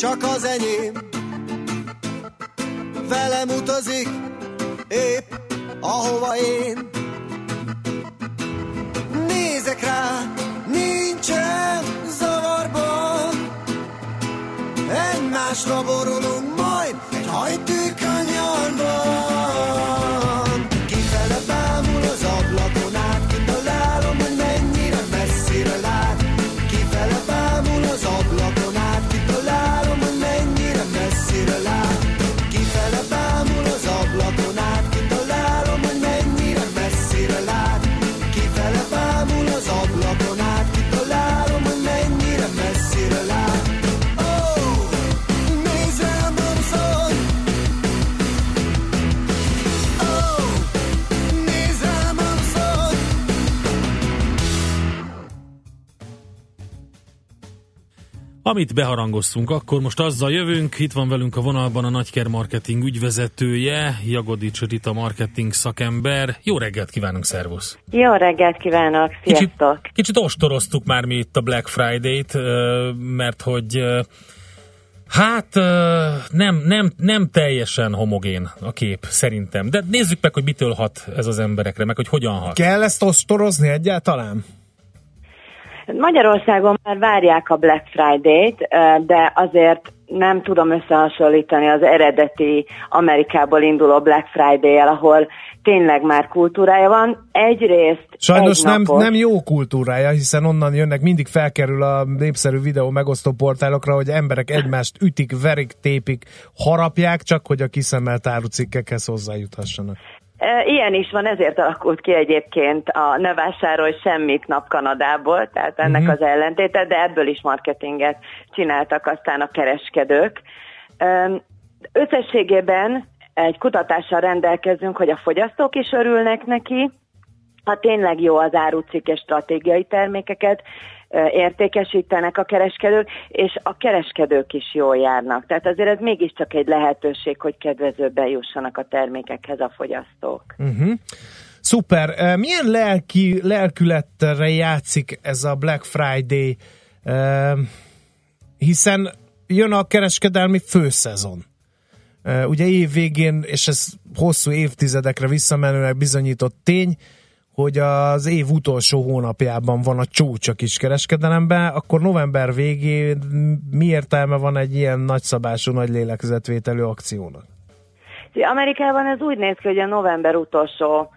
[SPEAKER 12] Csak az enyém. Velem utazik, épp ahova én. Nézek rá, nincsen zavarban, egymásra borulunk
[SPEAKER 4] Amit beharangoztunk, akkor most azzal jövünk. Itt van velünk a vonalban a Nagyker Marketing ügyvezetője, Jagodics Rita marketing szakember. Jó reggelt kívánunk, szervusz!
[SPEAKER 13] Jó reggelt kívánok, sziasztok!
[SPEAKER 4] Kicsit, kicsit ostoroztuk már mi itt a Black Friday-t, mert hogy hát nem, nem, nem teljesen homogén a kép, szerintem. De nézzük meg, hogy mitől hat ez az emberekre, meg hogy hogyan hat.
[SPEAKER 3] Kell ezt ostorozni egyáltalán?
[SPEAKER 13] Magyarországon már várják a Black Friday-t, de azért nem tudom összehasonlítani az eredeti Amerikából induló Black Friday-el, ahol tényleg már kultúrája van. Egyrészt
[SPEAKER 3] Sajnos
[SPEAKER 13] egy
[SPEAKER 3] nem,
[SPEAKER 13] napos,
[SPEAKER 3] nem jó kultúrája, hiszen onnan jönnek, mindig felkerül a népszerű videó megosztó portálokra, hogy emberek egymást ütik, verik, tépik, harapják, csak hogy a kiszemelt árucikkekhez hozzájuthassanak.
[SPEAKER 13] Ilyen is van, ezért alakult ki egyébként a ne vásárolj semmit nap Kanadából, tehát ennek
[SPEAKER 3] Mhm.
[SPEAKER 13] az ellentéte, de ebből is marketinget csináltak aztán a kereskedők. Összességében egy kutatással rendelkezünk, hogy a fogyasztók is örülnek neki, ha tényleg jó az árucik és stratégiai termékeket értékesítenek a kereskedők, és a kereskedők is jól járnak. Tehát azért ez mégiscsak egy lehetőség, hogy kedvezőbben jussanak a termékekhez a fogyasztók.
[SPEAKER 3] Uh-huh. Szuper. Milyen lelki, lelkületre játszik ez a Black Friday? Hiszen jön a kereskedelmi főszezon. Ugye év végén, és ez hosszú évtizedekre visszamenőleg bizonyított tény, hogy az év utolsó hónapjában van a csúcs a kiskereskedelemben, akkor november végén mi értelme van egy ilyen nagyszabású, nagy lélegzetvételű akciónak?
[SPEAKER 13] Amerikában ez úgy néz ki, hogy a november utolsó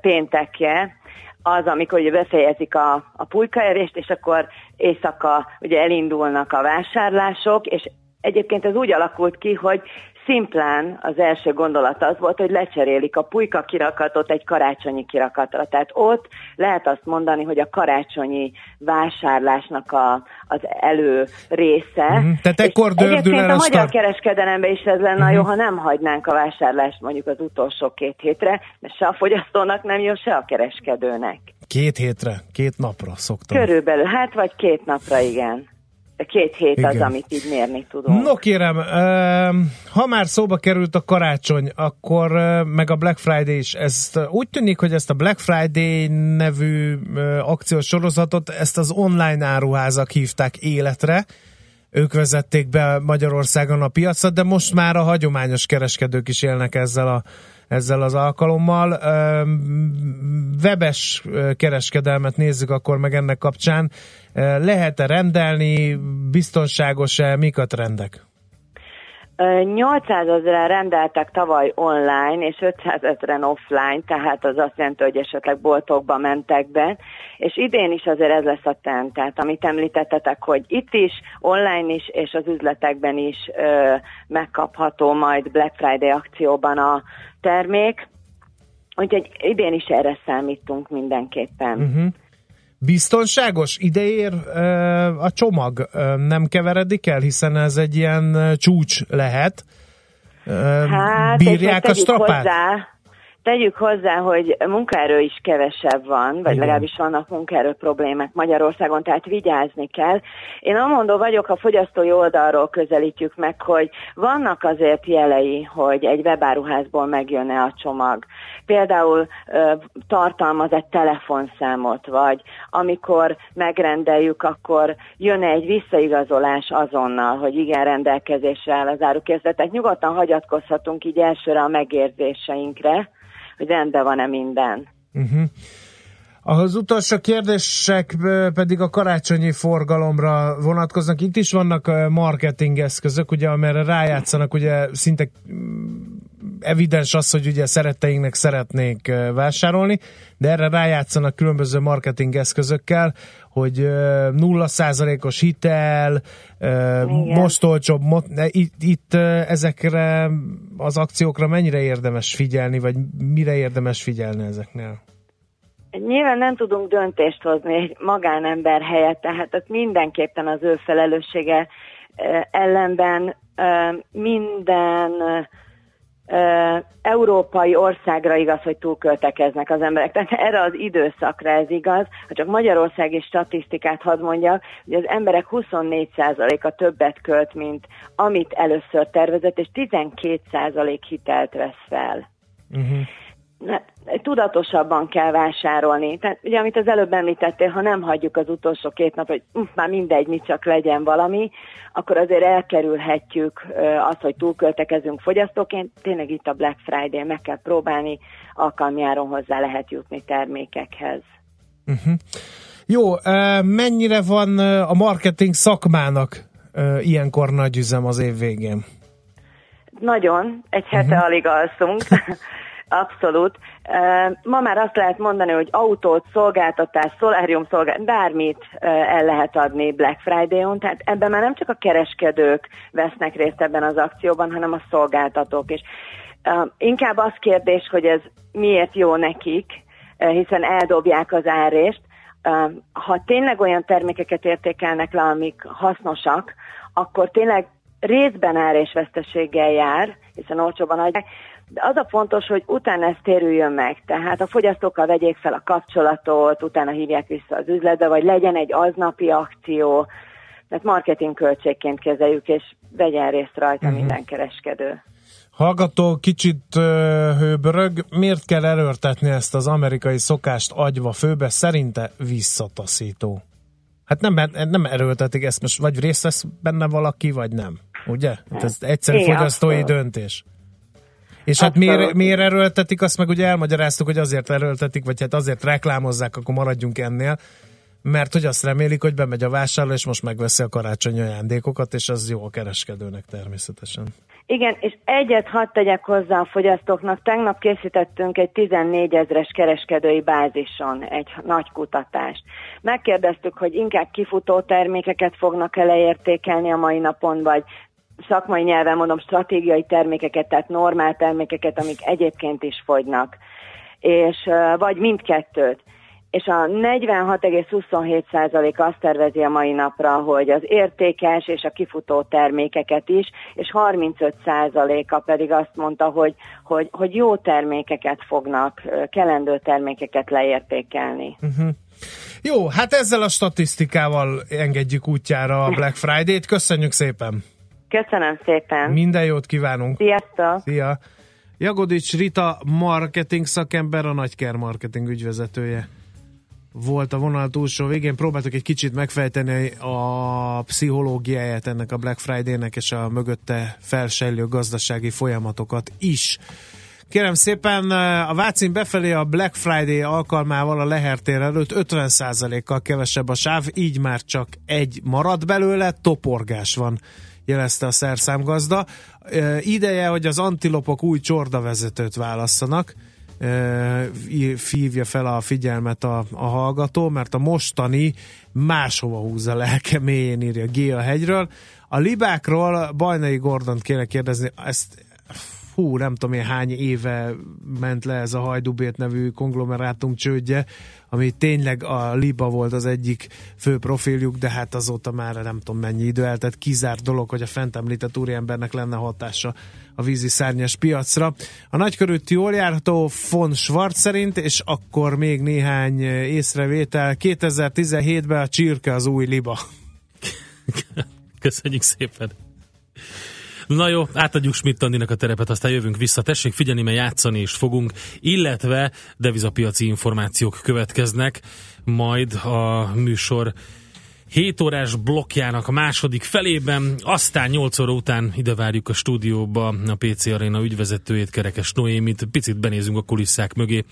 [SPEAKER 13] péntekje az, amikor ugye befejezik a, a pulykaerést, és akkor éjszaka ugye elindulnak a vásárlások, és egyébként ez úgy alakult ki, hogy szimplán az első gondolat az volt, hogy lecserélik a pulyka kirakatot egy karácsonyi kirakatra. Tehát ott lehet azt mondani, hogy a karácsonyi vásárlásnak a, az elő része.
[SPEAKER 3] Mhm. Tehát ekkor dördül el
[SPEAKER 13] a
[SPEAKER 3] a
[SPEAKER 13] magyar
[SPEAKER 3] start-
[SPEAKER 13] kereskedelemben is ez lenne
[SPEAKER 3] Mhm.
[SPEAKER 13] jó, ha nem hagynánk a vásárlást mondjuk az utolsó két hétre, mert se a fogyasztónak nem jó, se a kereskedőnek.
[SPEAKER 3] Két hétre, két napra szoktam.
[SPEAKER 13] Körülbelül, hát vagy két napra, igen. Két hét
[SPEAKER 3] Igen.
[SPEAKER 13] az, amit így mérni tudunk.
[SPEAKER 3] No kérem, ha már szóba került a karácsony, akkor meg a Black Friday is, ezt úgy tűnik, hogy ezt a Black Friday nevű akciós sorozatot, ezt az online áruházak hívták életre, ők vezették be Magyarországon a piacot, de most már a hagyományos kereskedők is élnek ezzel, a, ezzel az alkalommal. Webes kereskedelmet nézzük akkor meg ennek kapcsán. Lehet-e rendelni, biztonságos-e, mik a trendek?
[SPEAKER 13] Ö, 800 ezeren rendeltek tavaly online, és 500 ezeren offline, tehát az azt jelenti, hogy esetleg boltokba mentek be, és idén is azért ez lesz a trend, tehát amit említettetek, hogy itt is, online is, és az üzletekben is ö, megkapható majd Black Friday akcióban a termék, úgyhogy idén is erre számítunk mindenképpen.
[SPEAKER 3] Uh-huh. Biztonságos? Ideér a csomag? Nem keveredik el, hiszen ez egy ilyen csúcs lehet.
[SPEAKER 13] Hát,
[SPEAKER 3] Bírják a strapát?
[SPEAKER 13] Hozzá, Tegyük hozzá, hogy munkaerő is kevesebb van, vagy
[SPEAKER 3] Igen.
[SPEAKER 13] legalábbis vannak munkaerő problémák Magyarországon, tehát vigyázni kell. Én amondó vagyok, a fogyasztói oldalról közelítjük meg, hogy vannak azért jelei, hogy egy webáruházból megjönne a csomag. Például ö, tartalmaz egy telefonszámot, vagy amikor megrendeljük, akkor jön egy visszaigazolás azonnal, hogy igen, rendelkezésre áll az árukészlet. Tehát nyugodtan hagyatkozhatunk így elsőre a megérzéseinkre, hogy rendben van-e minden.
[SPEAKER 3] Uh-huh. Az utolsó kérdések pedig a karácsonyi forgalomra vonatkoznak. Itt is vannak marketing eszközök, ugye, amire rájátszanak, ugye szinte mm, evidens az, hogy ugye szeretteinknek szeretnék ö, vásárolni, de erre rájátszanak különböző marketing eszközökkel, hogy ö, nulla százalékos hitel, ö,
[SPEAKER 13] Igen.
[SPEAKER 3] most olcsóbb, itt, itt ezekre az akciókra mennyire érdemes figyelni, vagy mire érdemes figyelni ezeknél?
[SPEAKER 13] Nyilván nem tudunk döntést hozni egy magánember helyett, tehát ott mindenképpen az ő felelőssége ellenben minden európai országra igaz, hogy túlköltekeznek az emberek. Tehát erre az időszakra ez igaz. Ha csak magyarországi statisztikát hadd mondjak, hogy az emberek 24%-a többet költ, mint amit először tervezett, és 12% hitelt vesz fel.
[SPEAKER 3] Uh-huh.
[SPEAKER 13] Tudatosabban kell vásárolni. Tehát ugye, amit az előbb említettél, ha nem hagyjuk az utolsó két nap, hogy uh, már mindegy, mit csak legyen valami, akkor azért elkerülhetjük azt, hogy túlköltekezünk fogyasztóként. Tényleg itt a Black Friday, meg kell próbálni, alkalmi hozzá lehet jutni termékekhez.
[SPEAKER 3] Uh-huh. Jó, mennyire van a marketing szakmának ilyenkor nagy üzem az év végén?
[SPEAKER 13] Nagyon, egy hete uh-huh. alig alszunk. Abszolút. Ma már azt lehet mondani, hogy autót, szolgáltatás, szolárium szolgáltatás, bármit el lehet adni Black Friday-on, tehát ebben már nem csak a kereskedők vesznek részt ebben az akcióban, hanem a szolgáltatók is. Inkább az kérdés, hogy ez miért jó nekik, hiszen eldobják az árést. Ha tényleg olyan termékeket értékelnek le, amik hasznosak, akkor tényleg részben árésveszteséggel jár, hiszen olcsóban adják, de az a fontos, hogy utána ez térüljön meg. Tehát a fogyasztókkal vegyék fel a kapcsolatot, utána hívják vissza az üzletbe, vagy legyen egy aznapi akció, mert marketing költségként kezeljük, és vegyen részt rajta uh-huh. minden kereskedő.
[SPEAKER 3] Hallgató kicsit hőbörög, miért kell erőltetni ezt az amerikai szokást agyva főbe? Szerinte visszataszító. Hát nem, nem erőltetik ezt most, vagy részt vesz benne valaki, vagy nem. Ugye? Hát ez egyszerű fogyasztói döntés. És hát miért,
[SPEAKER 13] Abszolút.
[SPEAKER 3] miért erőltetik, azt meg ugye elmagyaráztuk, hogy azért erőltetik, vagy hát azért reklámozzák, akkor maradjunk ennél, mert hogy azt remélik, hogy bemegy a vásárló, és most megveszi a karácsonyi ajándékokat, és az jó a kereskedőnek természetesen.
[SPEAKER 13] Igen, és egyet hadd tegyek hozzá a fogyasztóknak. Tegnap készítettünk egy 14 ezres kereskedői bázison egy nagy kutatást. Megkérdeztük, hogy inkább kifutó termékeket fognak ele értékelni a mai napon, vagy szakmai nyelven mondom stratégiai termékeket, tehát normál termékeket, amik egyébként is fogynak, és vagy mindkettőt. És a 46,27% azt tervezi a mai napra, hogy az értékes és a kifutó termékeket is, és 35%-a pedig azt mondta, hogy, hogy, hogy jó termékeket fognak, kelendő termékeket leértékelni.
[SPEAKER 3] Uh-huh. Jó, hát ezzel a statisztikával engedjük útjára a Black Friday-t. Köszönjük szépen!
[SPEAKER 13] Köszönöm szépen!
[SPEAKER 3] Minden jót kívánunk!
[SPEAKER 13] Sziasztok!
[SPEAKER 3] Szia! Jagodics Rita marketing szakember, a Nagyker marketing ügyvezetője volt a vonal túlsó végén. Próbáltuk egy kicsit megfejteni a pszichológiáját ennek a Black Friday-nek és a mögötte felsejlő gazdasági folyamatokat is. Kérem szépen, a Vácin befelé a Black Friday alkalmával a Lehertér előtt 50%-kal kevesebb a sáv, így már csak egy marad belőle, toporgás van jelezte a szerszámgazda. Ideje, hogy az antilopok új csordavezetőt válasszanak, hívja fel a figyelmet a, a hallgató, mert a mostani máshova húzza lelke mélyén, írja G a hegyről. A libákról Bajnai Gordont kéne kérdezni, ezt hú, nem tudom én hány éve ment le ez a Hajdubét nevű konglomerátum csődje, ami tényleg a Liba volt az egyik fő profiljuk, de hát azóta már nem tudom mennyi idő eltett, kizárt dolog, hogy a fent említett úriembernek lenne hatása a vízi szárnyas piacra. A nagykörült jól járható von Schwarz szerint, és akkor még néhány észrevétel. 2017-ben a csirke az új liba.
[SPEAKER 4] Köszönjük szépen. Na jó, átadjuk Schmidt Andinak a terepet, aztán jövünk vissza. Tessék figyelni, mert játszani is fogunk, illetve devizapiaci információk következnek, majd a műsor 7 órás blokkjának a második felében, aztán 8 óra után ide várjuk a stúdióba a PC Arena ügyvezetőjét, Kerekes Noémit, picit benézünk a kulisszák mögé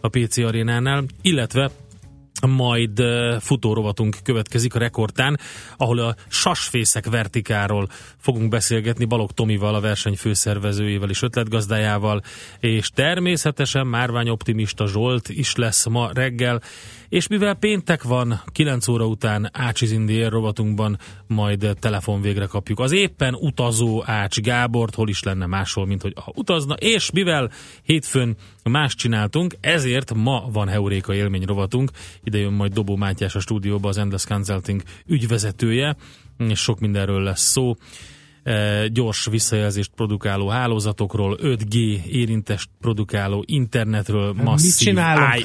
[SPEAKER 4] a PC Arénánál, illetve majd futórovatunk következik a rekordtán, ahol a sasfészek vertikáról fogunk beszélgetni Balog Tomival, a verseny főszervezőjével és ötletgazdájával, és természetesen Márvány Optimista Zsolt is lesz ma reggel, és mivel péntek van, 9 óra után Ácsiz Indiér rovatunkban majd telefon végre kapjuk. Az éppen utazó Ács Gábort, hol is lenne máshol, mint hogy ha utazna, és mivel hétfőn más csináltunk, ezért ma van Heuréka élmény rovatunk, ide jön majd Dobó Mátyás a stúdióba, az Endless Consulting ügyvezetője, és sok mindenről lesz szó gyors visszajelzést produkáló hálózatokról, 5G érintest produkáló internetről, masszív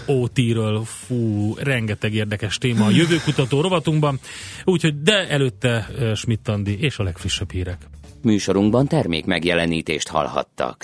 [SPEAKER 4] IoT-ről, fú, rengeteg érdekes téma a jövőkutató rovatunkban, úgyhogy de előtte Schmidt Andi és a legfrissebb hírek.
[SPEAKER 1] Műsorunkban termék megjelenítést hallhattak.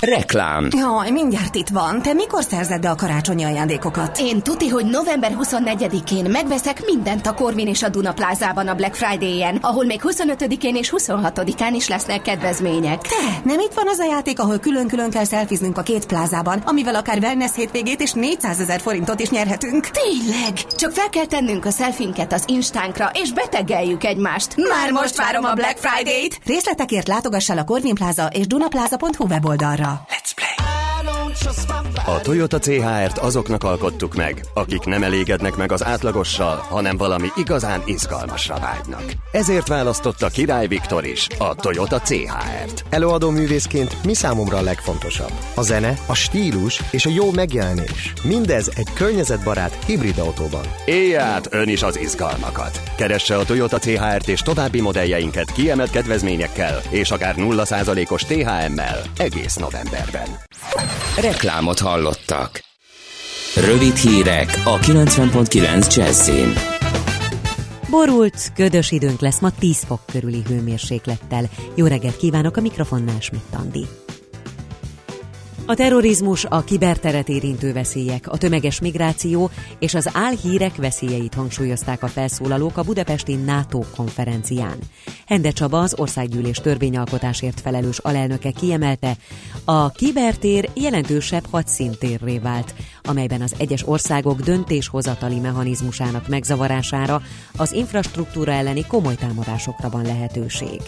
[SPEAKER 1] Reklám.
[SPEAKER 14] Jaj, mindjárt itt van. Te mikor szerzed be a karácsonyi ajándékokat?
[SPEAKER 15] Én tuti, hogy november 24-én megveszek mindent a Korvin és a Duna plázában a Black Friday-en, ahol még 25-én és 26-án is lesznek kedvezmények.
[SPEAKER 14] Te, nem itt van az a játék, ahol külön-külön kell szelfiznünk a két plázában, amivel akár wellness hétvégét és 400 ezer forintot is nyerhetünk?
[SPEAKER 15] Tényleg! Csak fel kell tennünk a szelfinket az instánkra, és betegeljük egymást.
[SPEAKER 14] Már most várom a Black Friday-t! Részletekért látogass el a Korvin Pláza és dunaplaza.hu weboldalra.
[SPEAKER 8] Let's play! A Toyota CHR-t azoknak alkottuk meg, akik nem elégednek meg az átlagossal, hanem valami igazán izgalmasra vágynak. Ezért választotta Király Viktor is a Toyota CHR-t.
[SPEAKER 16] Előadó művészként mi számomra a legfontosabb? A zene, a stílus és a jó megjelenés. Mindez egy környezetbarát hibrid autóban.
[SPEAKER 8] Élj át ön is az izgalmakat. Keresse a Toyota CHR-t és további modelljeinket kiemelt kedvezményekkel és akár 0%-os THM-mel egész novemberben.
[SPEAKER 1] Reklámot hallottak. Rövid hírek a 90.9 Jazzin.
[SPEAKER 6] Borult, ködös időnk lesz ma 10 fok körüli hőmérséklettel. Jó reggelt kívánok a mikrofonnál, Schmidt. A terrorizmus, a kiberteret érintő veszélyek, a tömeges migráció és az álhírek veszélyeit hangsúlyozták a felszólalók a budapesti NATO konferencián. Hende Csaba, az országgyűlés törvényalkotásért felelős alelnöke kiemelte, a kibertér jelentősebb hadszintérré vált, amelyben az egyes országok döntéshozatali mechanizmusának megzavarására, az infrastruktúra elleni komoly támadásokra van lehetőség.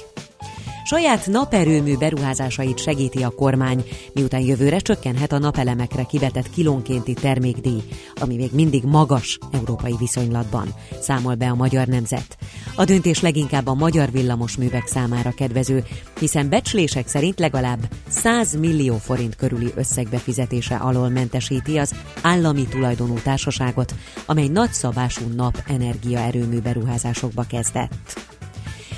[SPEAKER 6] Saját naperőmű beruházásait segíti a kormány, miután jövőre csökkenhet a napelemekre kivetett kilónkénti termékdíj, ami még mindig magas európai viszonylatban, számol be a magyar nemzet. A döntés leginkább a magyar villamosművek számára kedvező, hiszen becslések szerint legalább 100 millió forint körüli összegbefizetése alól mentesíti az állami tulajdonú társaságot, amely nagyszabású napenergia erőmű beruházásokba kezdett.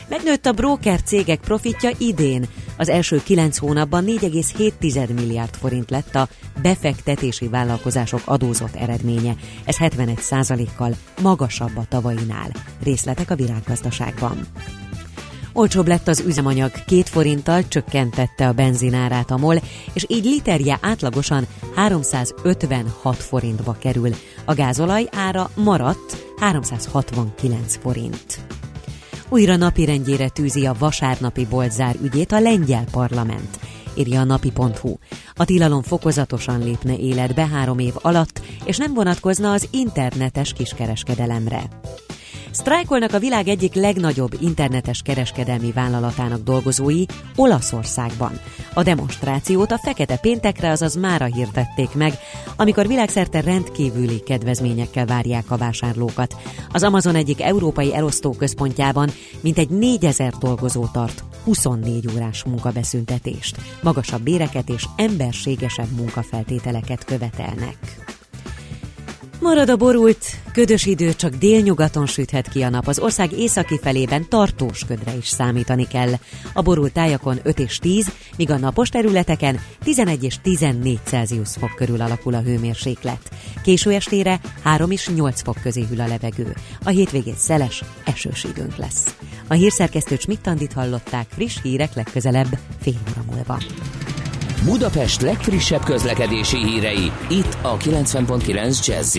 [SPEAKER 6] Megnőtt a broker cégek profitja idén. Az első kilenc hónapban 4,7 milliárd forint lett a befektetési vállalkozások adózott eredménye. Ez 71 százalékkal magasabb a tavainál. Részletek a virággazdaságban. Olcsóbb lett az üzemanyag, két forinttal csökkentette a benzinárát a MOL, és így literje átlagosan 356 forintba kerül. A gázolaj ára maradt 369 forint. Újra napirendjére tűzi a vasárnapi boltzár ügyét a lengyel parlament írja a napi.hu. A tilalom fokozatosan lépne életbe három év alatt, és nem vonatkozna az internetes kiskereskedelemre. Sztrájkolnak a világ egyik legnagyobb internetes kereskedelmi vállalatának dolgozói Olaszországban. A demonstrációt a fekete péntekre, azaz mára hirdették meg, amikor világszerte rendkívüli kedvezményekkel várják a vásárlókat. Az Amazon egyik európai elosztóközpontjában mintegy 4000 dolgozó tart 24 órás munkabeszüntetést. Magasabb béreket és emberségesebb munkafeltételeket követelnek. Marad a borult, ködös idő, csak délnyugaton süthet ki a nap. Az ország északi felében tartós ködre is számítani kell. A borult tájakon 5 és 10, míg a napos területeken 11 és 14 Celsius fok körül alakul a hőmérséklet. Késő estére 3 és 8 fok közé hűl a levegő. A hétvégén szeles, esős időnk lesz. A hírszerkesztő Csmittandit hallották friss hírek legközelebb fél óra múlva.
[SPEAKER 1] Budapest legfrissebb közlekedési hírei, itt a 90.9 jazz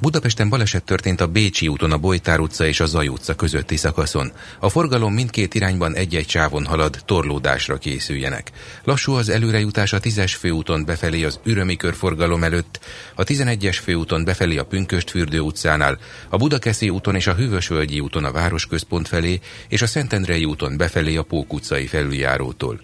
[SPEAKER 17] Budapesten baleset történt a Bécsi úton a Bojtár utca és a Zaj utca közötti szakaszon. A forgalom mindkét irányban egy-egy sávon halad, torlódásra készüljenek. Lassú az előrejutás a 10-es főúton befelé az Ürömi körforgalom előtt, a 11-es főúton befelé a Pünköstfürdő utcánál, a Budakeszi úton és a Hűvösvölgyi úton a Városközpont felé, és a Szentendrei úton befelé a Pók utcai felüljárótól.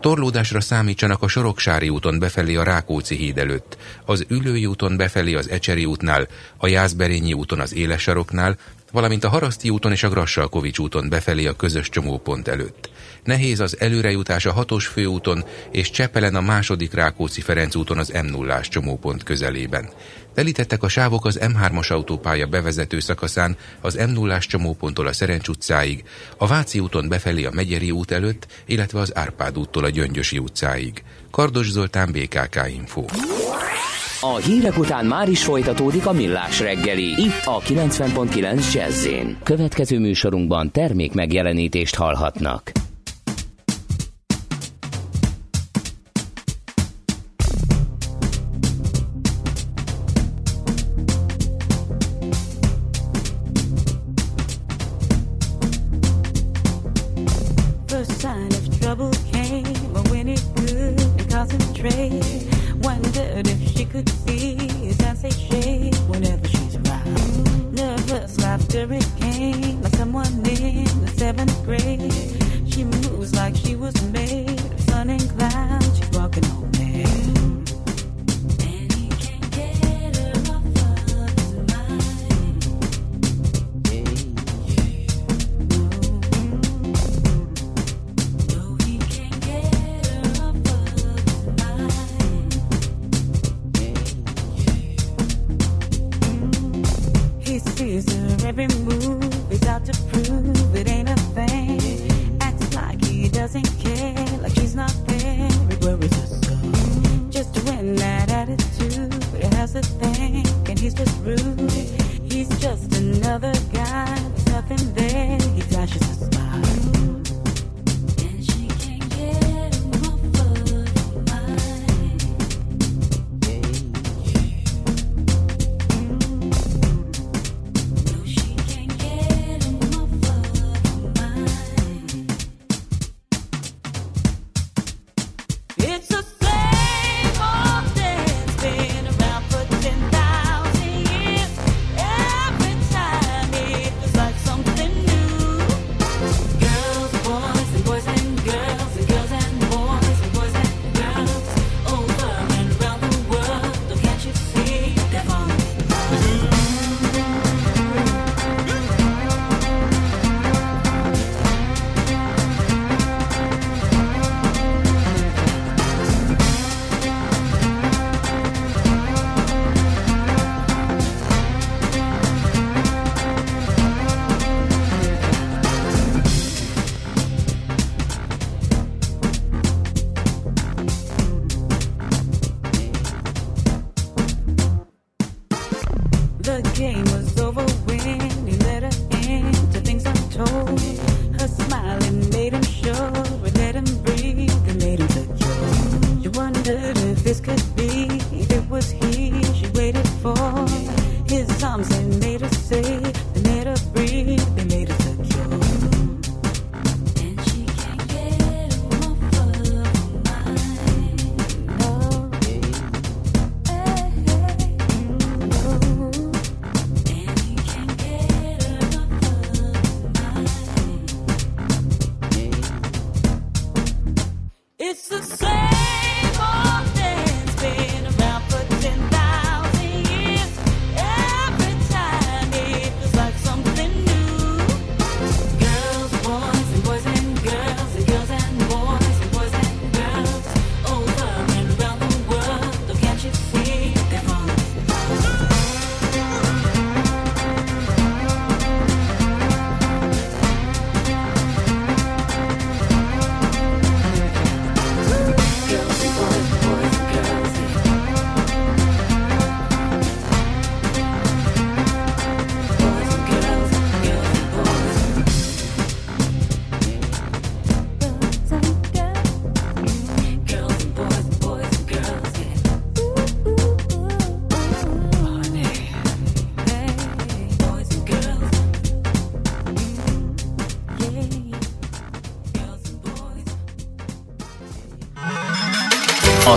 [SPEAKER 17] Torlódásra számítsanak a Soroksári úton befelé a Rákóczi híd előtt, az Ülői úton befelé az Ecseri útnál, a Jászberényi úton az Éles saroknál, valamint a Haraszti úton és a Grassalkovics úton befelé a közös csomópont előtt. Nehéz az előrejutás a hatos főúton és Csepelen a második Rákóczi Ferenc úton az m 0 csomópont közelében. Telítettek a sávok az M3-as autópálya bevezető szakaszán az m 0 csomóponttól a Szerencs utcáig, a Váci úton befelé a Megyeri út előtt, illetve az Árpád úttól a Gyöngyösi utcáig. Kardos Zoltán, BKK Info.
[SPEAKER 1] A hírek után már is folytatódik a millás reggeli, itt a 90.9 jazz Következő műsorunkban termék megjelenítést hallhatnak.
[SPEAKER 18] Every move.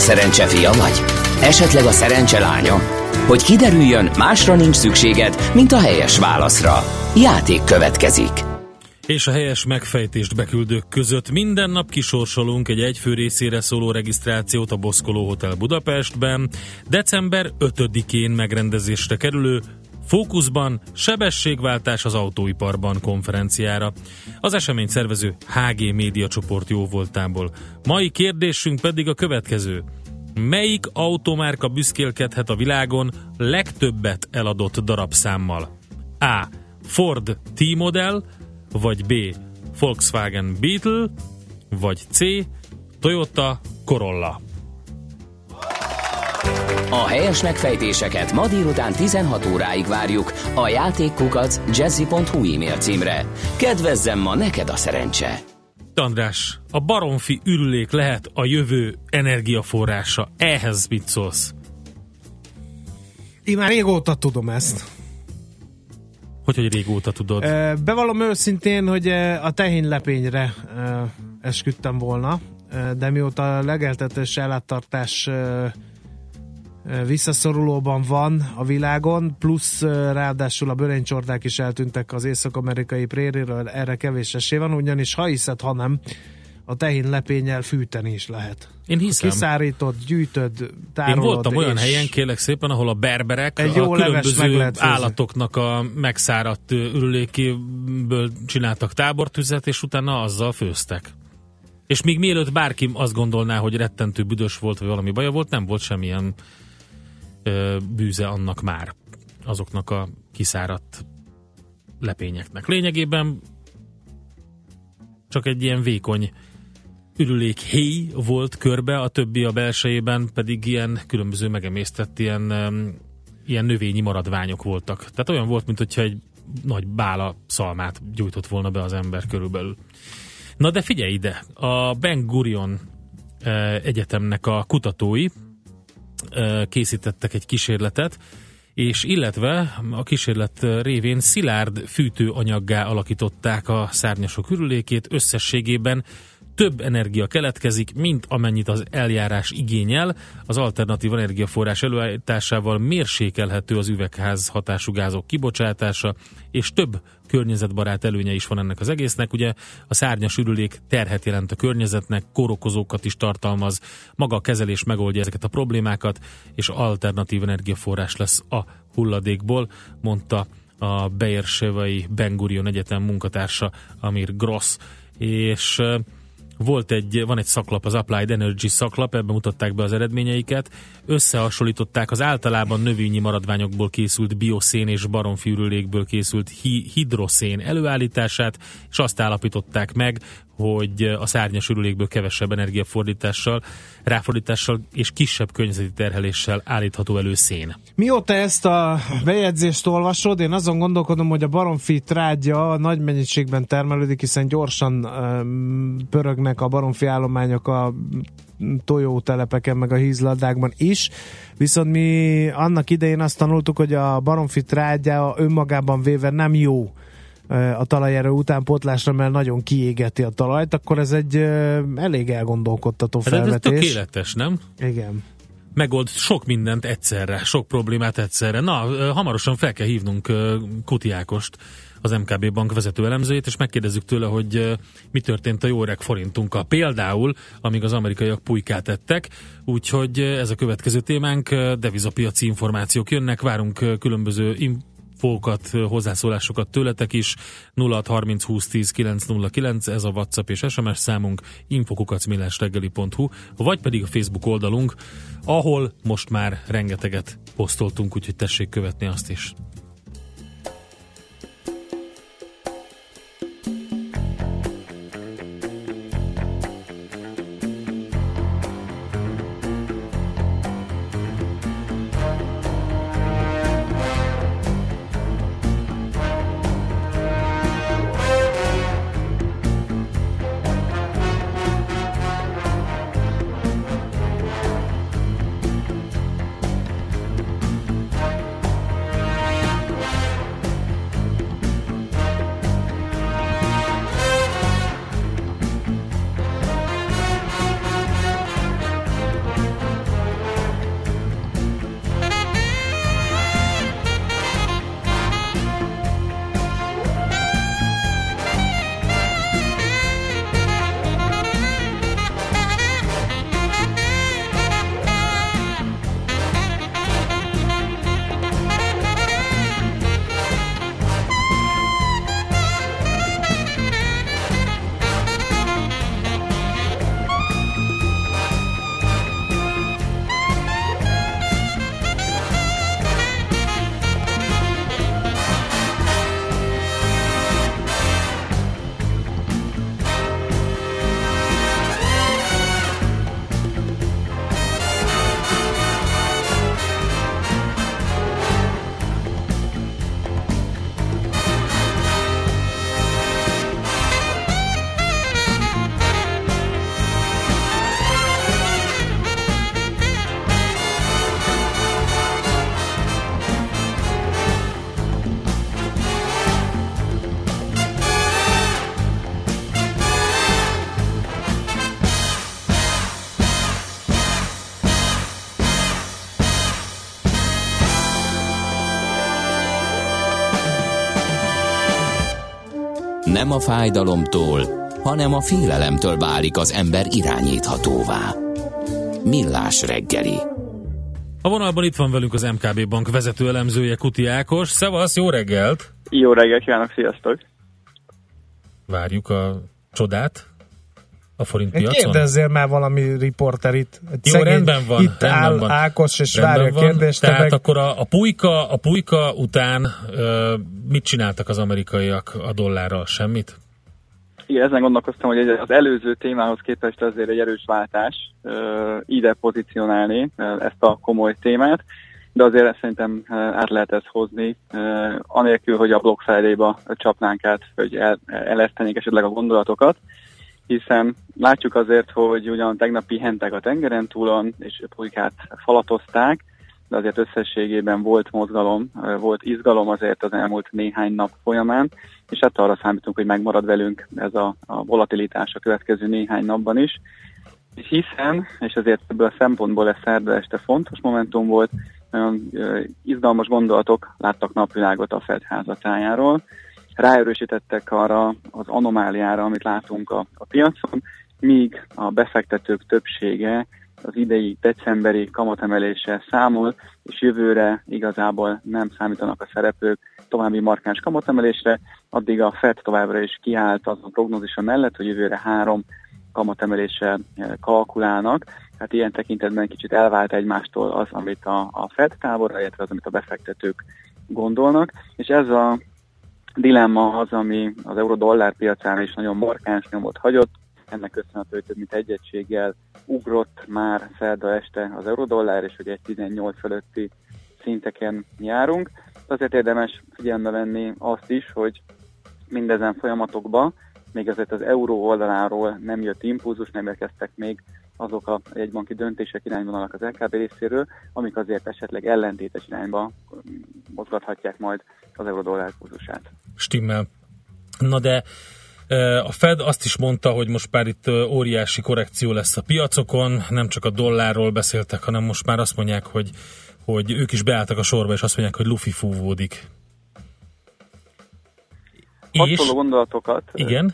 [SPEAKER 1] Szerencse fia vagy? Esetleg a szerencse lánya? Hogy kiderüljön, másra nincs szükséged, mint a helyes válaszra. Játék következik.
[SPEAKER 4] És a helyes megfejtést beküldők között minden nap kisorsolunk egy egyfő részére szóló regisztrációt a Boszkoló Hotel Budapestben. December 5-én megrendezésre kerülő Fókuszban sebességváltás az autóiparban konferenciára. Az esemény szervező HG Média csoport jó voltából. Mai kérdésünk pedig a következő. Melyik automárka büszkélkedhet a világon legtöbbet eladott darabszámmal? A. Ford T-modell, vagy B. Volkswagen Beetle, vagy C. Toyota Corolla.
[SPEAKER 1] A helyes megfejtéseket ma délután 16 óráig várjuk a játékkukac jazzy.hu e-mail címre. Kedvezzem ma neked a szerencse!
[SPEAKER 4] András, a baromfi ürülék lehet a jövő energiaforrása. Ehhez mit szólsz?
[SPEAKER 3] Én már régóta tudom ezt.
[SPEAKER 4] Hogy, hogy régóta tudod?
[SPEAKER 3] Bevallom őszintén, hogy a tehénlepényre ö, esküdtem volna, de mióta a legeltetés ö, visszaszorulóban van a világon, plusz ráadásul a bőrénycsordák is eltűntek az észak-amerikai prériről, erre kevés esély van, ugyanis ha hiszed, ha nem, a tehén lepényel fűteni is lehet.
[SPEAKER 4] Én hiszem.
[SPEAKER 3] Kiszárított, gyűjtöd,
[SPEAKER 4] Én
[SPEAKER 3] tárolod.
[SPEAKER 4] voltam olyan helyen, kérlek szépen, ahol a berberek
[SPEAKER 3] Egy
[SPEAKER 4] a
[SPEAKER 3] jó meg
[SPEAKER 4] különböző
[SPEAKER 3] lehet főzni.
[SPEAKER 4] állatoknak a megszáradt ürülékéből csináltak tábortüzet, és utána azzal főztek. És még mielőtt bárki azt gondolná, hogy rettentő büdös volt, vagy valami baja volt, nem volt semmilyen ö, bűze annak már azoknak a kiszáradt lepényeknek. Lényegében csak egy ilyen vékony ürülék héj volt körbe, a többi a belsejében pedig ilyen különböző megemésztett ilyen, ilyen növényi maradványok voltak. Tehát olyan volt, mint hogyha egy nagy bála szalmát gyújtott volna be az ember körülbelül. Na de figyelj ide, a Ben Gurion eh, Egyetemnek a kutatói készítettek egy kísérletet, és illetve a kísérlet révén szilárd fűtőanyaggá alakították a szárnyasok ürülékét, összességében több energia keletkezik, mint amennyit az eljárás igényel. Az alternatív energiaforrás előállításával mérsékelhető az üvegház hatású gázok kibocsátása, és több környezetbarát előnye is van ennek az egésznek. Ugye a szárnyas ürülék terhet jelent a környezetnek, kórokozókat is tartalmaz, maga a kezelés megoldja ezeket a problémákat, és alternatív energiaforrás lesz a hulladékból, mondta a Beersevai Ben Gurion Egyetem munkatársa Amir Gross, és volt egy, van egy szaklap, az Applied Energy szaklap, ebben mutatták be az eredményeiket. Összehasonlították az általában növényi maradványokból készült bioszén és baromfűrülékből készült hi- hidroszén előállítását, és azt állapították meg, hogy a szárnyas ürülékből kevesebb energiafordítással, ráfordítással és kisebb környezeti terheléssel állítható elő szén.
[SPEAKER 3] Mióta ezt a bejegyzést olvasod, én azon gondolkodom, hogy a baromfi trágya nagy mennyiségben termelődik, hiszen gyorsan um, pörögnek a baromfi állományok a tojótelepeken, meg a hízladákban is, viszont mi annak idején azt tanultuk, hogy a baromfi trágya önmagában véve nem jó a talajerő utánpótlásra, mert nagyon kiégeti a talajt, akkor ez egy elég elgondolkodtató
[SPEAKER 4] Hát ez
[SPEAKER 3] felvetés.
[SPEAKER 4] tökéletes, nem?
[SPEAKER 3] Igen.
[SPEAKER 4] megold sok mindent egyszerre, sok problémát egyszerre. Na, hamarosan fel kell hívnunk Kuti Ákost, az MKB bank vezető elemzőjét, és megkérdezzük tőle, hogy mi történt a jó öreg forintunkkal. Például, amíg az amerikaiak pulykát ettek, úgyhogy ez a következő témánk, devizapiaci információk jönnek, várunk különböző infókat, ö, hozzászólásokat tőletek is. 0630 20 10 909, ez a WhatsApp és SMS számunk, infokukacmillásreggeli.hu, vagy pedig a Facebook oldalunk, ahol most már rengeteget posztoltunk, úgyhogy tessék követni azt is.
[SPEAKER 1] Fájdalomtól, hanem a félelemtől válik az ember irányíthatóvá. Millás reggeli.
[SPEAKER 4] A vonalban itt van velünk az MKB Bank vezető elemzője Kuti Ákos. Szevasz, jó reggelt!
[SPEAKER 19] Jó reggelt kívánok, sziasztok!
[SPEAKER 4] Várjuk a csodát a forint piacon.
[SPEAKER 3] Kérdezzél már valami riporter itt. Egy
[SPEAKER 4] Jó, rendben van.
[SPEAKER 3] Itt
[SPEAKER 4] rendben
[SPEAKER 3] áll
[SPEAKER 4] van.
[SPEAKER 3] Ákos, és
[SPEAKER 4] Rendben
[SPEAKER 3] várja a kérdést. te
[SPEAKER 4] Tehát
[SPEAKER 3] meg...
[SPEAKER 4] akkor a, a, pulyka, a pulyka után ö, mit csináltak az amerikaiak a dollárral? Semmit?
[SPEAKER 19] Igen, ezen gondolkoztam, hogy az előző témához képest azért egy erős váltás ide pozícionálni ezt a komoly témát, de azért szerintem át lehet ezt hozni, anélkül, hogy a Block Friday-ba csapnánk át, hogy el, elesztenék esetleg a gondolatokat, hiszen látjuk azért, hogy ugyan tegnap pihentek a tengeren túlon, és pulykát falatozták, de azért összességében volt mozgalom, volt izgalom azért az elmúlt néhány nap folyamán, és hát arra számítunk, hogy megmarad velünk ez a, a volatilitás a következő néhány napban is. Hiszen, és ezért ebből a szempontból ez szerda este fontos momentum volt, nagyon izgalmas gondolatok láttak napvilágot a Fed házatájáról, ráerősítettek arra az anomáliára, amit látunk a, a piacon, míg a befektetők többsége az idei decemberi kamatemeléssel számol, és jövőre igazából nem számítanak a szereplők további markáns kamatemelésre, addig a Fed továbbra is kiállt az a prognózisa mellett, hogy jövőre három kamatemeléssel eh, kalkulálnak, tehát ilyen tekintetben kicsit elvált egymástól az, amit a, a Fed tábora, illetve az, amit a befektetők gondolnak, és ez a dilemma az, ami az euró-dollár piacán is nagyon markáns nyomot hagyott, ennek köszönhető, hogy több mint egy egységgel ugrott már szerda este az eurodollár, és hogy egy 18 fölötti szinteken járunk. Azért érdemes figyelembe venni azt is, hogy mindezen folyamatokban még azért az euró oldaláról nem jött impulzus, nem érkeztek még azok a jegybanki döntések irányvonalak az LKB részéről, amik azért esetleg ellentétes irányba mozgathatják majd az euró-dollár kurzusát.
[SPEAKER 4] Stimmel. Na de a Fed azt is mondta, hogy most már itt óriási korrekció lesz a piacokon, nem csak a dollárról beszéltek, hanem most már azt mondják, hogy, hogy ők is beálltak a sorba, és azt mondják, hogy lufi fúvódik.
[SPEAKER 19] Hasonló gondolatokat.
[SPEAKER 4] Igen?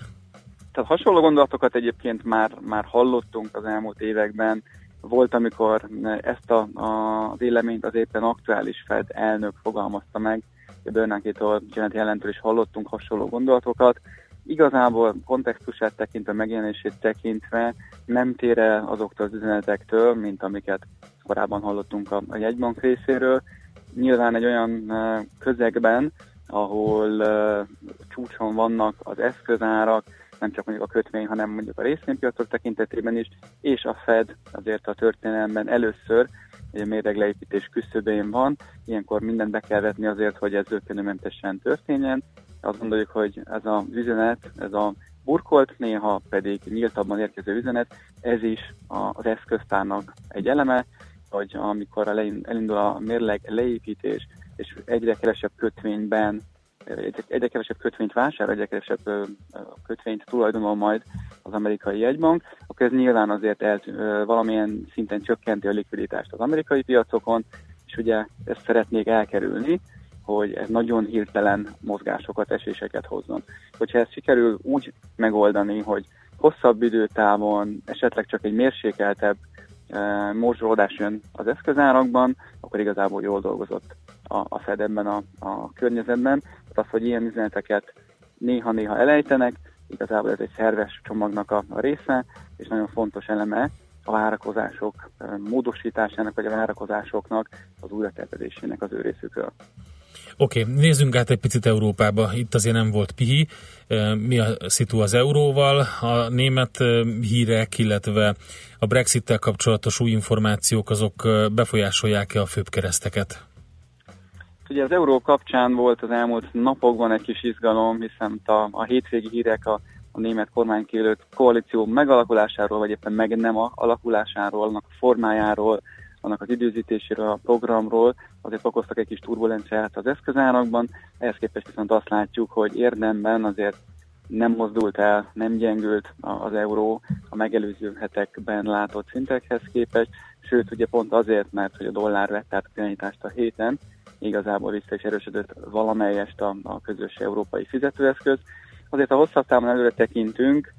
[SPEAKER 19] Tehát hasonló gondolatokat egyébként már, már hallottunk az elmúlt években. Volt, amikor ezt a, a, az véleményt az éppen aktuális Fed elnök fogalmazta meg, Bernanke-tól, Janet Jellentől is hallottunk hasonló gondolatokat. Igazából kontextusát tekintve, megjelenését tekintve nem tér el azoktól az üzenetektől, mint amiket korábban hallottunk a, a jegybank részéről. Nyilván egy olyan közegben, ahol csúcson vannak az eszközárak, nem csak mondjuk a kötvény, hanem mondjuk a részvénypiacok tekintetében is, és a Fed azért a történelemben először egy mérlegleépítés küszöbén van, ilyenkor mindent be kell vetni azért, hogy ez zökkenőmentesen történjen. Azt gondoljuk, hogy ez az üzenet, ez a burkolt, néha pedig nyíltabban érkező üzenet, ez is az eszköztárnak egy eleme, hogy amikor elindul a mérleg leépítés, és egyre kevesebb kötvényben, egyre kevesebb kötvényt vásárol, egyre kevesebb kötvényt tulajdonol majd az amerikai jegybank, akkor ez nyilván azért el, valamilyen szinten csökkenti a likviditást az amerikai piacokon, és ugye ezt szeretnék elkerülni, hogy ez nagyon hirtelen mozgásokat, eséseket hozzon. Hogyha ezt sikerül úgy megoldani, hogy hosszabb időtávon, esetleg csak egy mérsékeltebb morzsolódás jön az eszközárakban, akkor igazából jól dolgozott a, a Fed a, a környezetben. Tehát az, hogy ilyen üzeneteket néha-néha elejtenek, igazából ez egy szerves csomagnak a, a része, és nagyon fontos eleme a várakozások módosításának, vagy a várakozásoknak az újratervezésének az ő részükről.
[SPEAKER 4] Oké, okay, nézzünk át egy picit Európába. Itt azért nem volt pihi. Mi a szitu az euróval? A német hírek, illetve a Brexit-tel kapcsolatos új információk, azok befolyásolják-e a főbb kereszteket?
[SPEAKER 19] Ugye az euró kapcsán volt az elmúlt napokban egy kis izgalom, hiszen a, a hétvégi hírek a, a német kormánykérőt koalíció megalakulásáról, vagy éppen meg nem a alakulásáról, annak a formájáról, annak az időzítéséről, a programról, azért okoztak egy kis turbulenciát az eszközárakban, ehhez képest viszont azt látjuk, hogy érdemben azért nem mozdult el, nem gyengült az euró a megelőző hetekben látott szintekhez képest, sőt ugye pont azért, mert hogy a dollár vett át a a héten, igazából vissza is erősödött valamelyest a, a közös európai fizetőeszköz, azért a hosszabb távon előre tekintünk,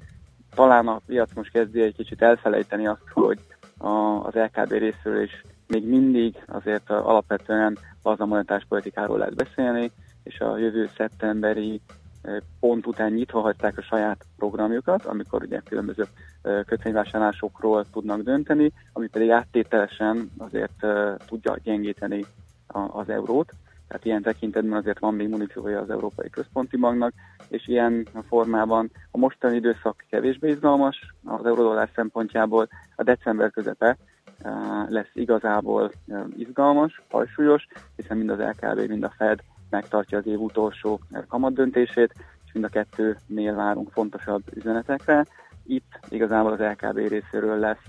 [SPEAKER 19] talán a piac most kezdi egy kicsit elfelejteni azt, hogy a, az LKB részéről is még mindig azért alapvetően az a monetáris politikáról lehet beszélni, és a jövő szeptemberi eh, pont után nyitva hagyták a saját programjukat, amikor ugye különböző eh, kötvényvásárlásokról tudnak dönteni, ami pedig áttételesen azért eh, tudja gyengíteni az eurót. Tehát ilyen tekintetben azért van még muníciója az Európai Központi Banknak, és ilyen formában a mostani időszak kevésbé izgalmas az eurodollár szempontjából. A december közepe eh, lesz igazából eh, izgalmas, hajsúlyos, hiszen mind az LKB, mind a Fed megtartja az év utolsó eh, kamatdöntését, és mind a kettőnél várunk fontosabb üzenetekre. Itt igazából az LKB részéről lesz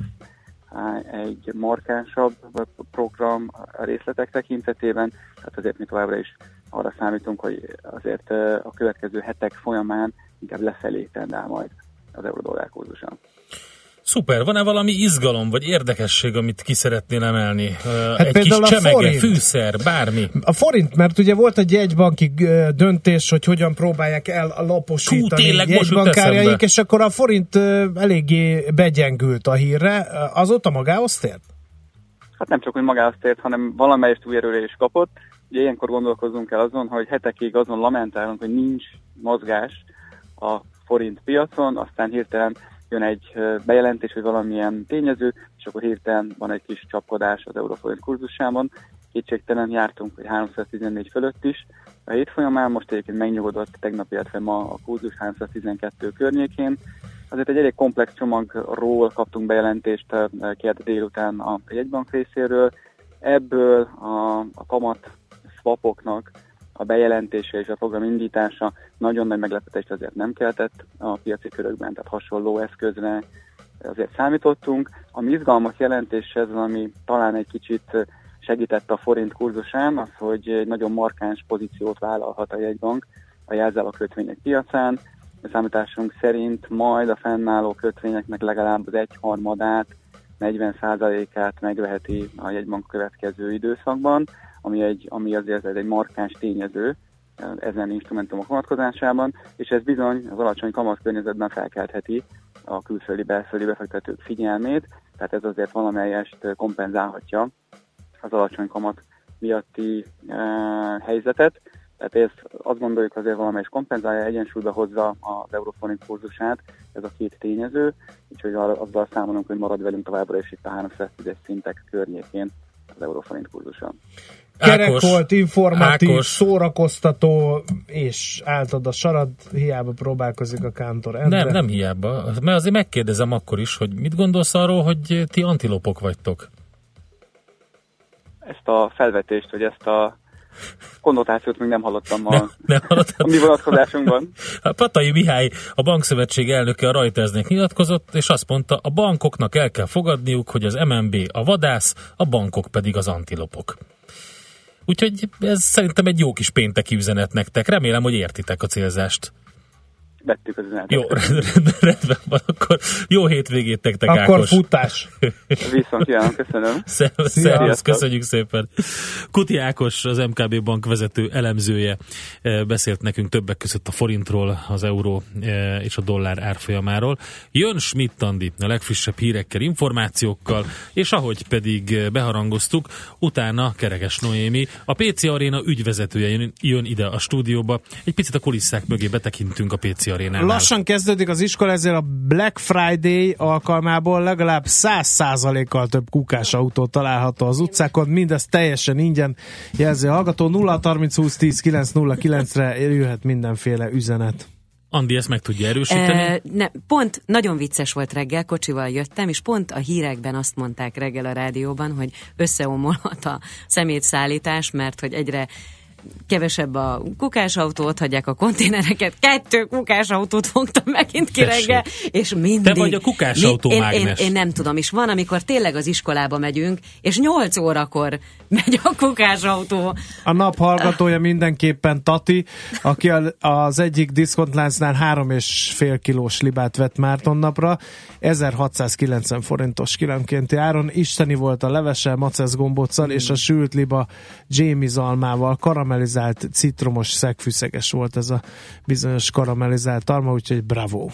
[SPEAKER 19] egy markánsabb program részletek tekintetében, tehát azért mi továbbra is arra számítunk, hogy azért a következő hetek folyamán inkább lefelé tendál majd az eurodollár kurzusa.
[SPEAKER 4] Szuper, van-e valami izgalom vagy érdekesség, amit ki szeretnél emelni? Hát egy kis
[SPEAKER 3] például a
[SPEAKER 4] csemege,
[SPEAKER 3] forint.
[SPEAKER 4] fűszer, bármi.
[SPEAKER 3] A forint, mert ugye volt egy jegybanki döntés, hogy hogyan próbálják el laposítani
[SPEAKER 4] Hú,
[SPEAKER 3] jegybankárjaik, és akkor a forint eléggé begyengült a hírre. Azóta magához tért?
[SPEAKER 19] Hát nem csak, hogy magához tért, hanem valamelyest új erőre is kapott. Ugye ilyenkor gondolkozunk el azon, hogy hetekig azon lamentálunk, hogy nincs mozgás a forint piacon, aztán hirtelen jön egy bejelentés, hogy valamilyen tényező, és akkor hirtelen van egy kis csapkodás az euróforint kurzusában. Kétségtelen jártunk, hogy 314 fölött is. A hét folyamán most egyébként megnyugodott tegnap, illetve ma a kurzus 312 környékén. Azért egy elég komplex csomagról kaptunk bejelentést két délután a jegybank részéről. Ebből a, a kamat swapoknak a bejelentése és a program indítása nagyon nagy meglepetést azért nem keltett a piaci körökben, tehát hasonló eszközre azért számítottunk. Ami izgalmas jelentés ez, ami talán egy kicsit segített a forint kurzusán, az, hogy egy nagyon markáns pozíciót vállalhat a jegybank a jelzálog kötvények piacán. A számításunk szerint majd a fennálló kötvényeknek legalább az egyharmadát, 40%-át megveheti a jegybank következő időszakban, ami, egy, ami azért egy markáns tényező eh, ezen instrumentumok vonatkozásában, és ez bizony az alacsony kamatkörnyezetben felkeltheti a külföldi belföldi befektetők figyelmét, tehát ez azért valamelyest kompenzálhatja az alacsony kamat miatti e, helyzetet. Tehát ez azt gondoljuk azért valamelyest kompenzálja, egyensúlyba hozza az euróforint kurzusát, ez a két tényező, úgyhogy azzal számolunk, hogy marad velünk továbbra is itt a 310 szintek környékén az euróforint kurzusa.
[SPEAKER 3] Kerek
[SPEAKER 4] Ákos,
[SPEAKER 3] volt, informatív,
[SPEAKER 4] Ákos.
[SPEAKER 3] szórakoztató, és áltad a sarad, hiába próbálkozik a kántor. Endre.
[SPEAKER 4] Nem, nem hiába. Mert azért megkérdezem akkor is, hogy mit gondolsz arról, hogy ti antilopok vagytok?
[SPEAKER 19] Ezt a felvetést, hogy ezt a konnotációt még nem hallottam a,
[SPEAKER 4] Nem
[SPEAKER 19] a mi vonatkozásunkban.
[SPEAKER 4] A Patai Mihály, a bankszövetség elnöke a Reutersnek nyilatkozott, és azt mondta, a bankoknak el kell fogadniuk, hogy az MNB a vadász, a bankok pedig az antilopok. Úgyhogy ez szerintem egy jó kis pénteki üzenet nektek. Remélem, hogy értitek a célzást.
[SPEAKER 19] Vettük az üzenetet.
[SPEAKER 4] Jó, rendben, rendben van, akkor jó hétvégét nektek,
[SPEAKER 3] Akkor
[SPEAKER 4] Ákos.
[SPEAKER 3] futás.
[SPEAKER 19] Viszont kívánom, köszönöm.
[SPEAKER 4] Szervusz, szervusz, köszönjük szépen. Kuti Ákos, az MKB bank vezető elemzője eh, beszélt nekünk többek között a forintról, az euró eh, és a dollár árfolyamáról. Jön Schmidt Andi a legfrissebb hírekkel, információkkal, és ahogy pedig eh, beharangoztuk, utána Kerekes Noémi, a PC Arena ügyvezetője jön, jön ide a stúdióba. Egy picit a kulisszák mögé betekintünk a PC Arénánál.
[SPEAKER 3] Lassan kezdődik az iskola, ezért a Black Friday alkalmából legalább 100%-kal több kukás autó található az utcákon, mindez teljesen ingyen jelzi a hallgató. 0 30 20 10 909 re jöhet mindenféle üzenet.
[SPEAKER 4] Andi ezt meg tudja erősíteni?
[SPEAKER 6] E, ne, pont nagyon vicces volt reggel, kocsival jöttem, és pont a hírekben azt mondták reggel a rádióban, hogy összeomolhat a szemétszállítás, mert hogy egyre kevesebb a kukásautó, ott hagyják a konténereket, kettő kukásautót fogtam megint ki reggel, és mindig...
[SPEAKER 4] Te vagy a kukásautó
[SPEAKER 6] én, én,
[SPEAKER 4] mágnes.
[SPEAKER 6] én nem tudom, és van, amikor tényleg az iskolába megyünk, és 8 órakor megy a kukásautó.
[SPEAKER 3] A nap hallgatója mindenképpen Tati, aki a- az egyik diszkontláncnál három és fél kilós libát vett Márton napra, 1690 forintos kilónkénti áron. Isteni volt a levese, macesz gombóccal és a sült liba Jamie zalmával, karamell karamellizált, citromos, szegfűszeges volt ez a bizonyos karamellizált alma, úgyhogy bravo!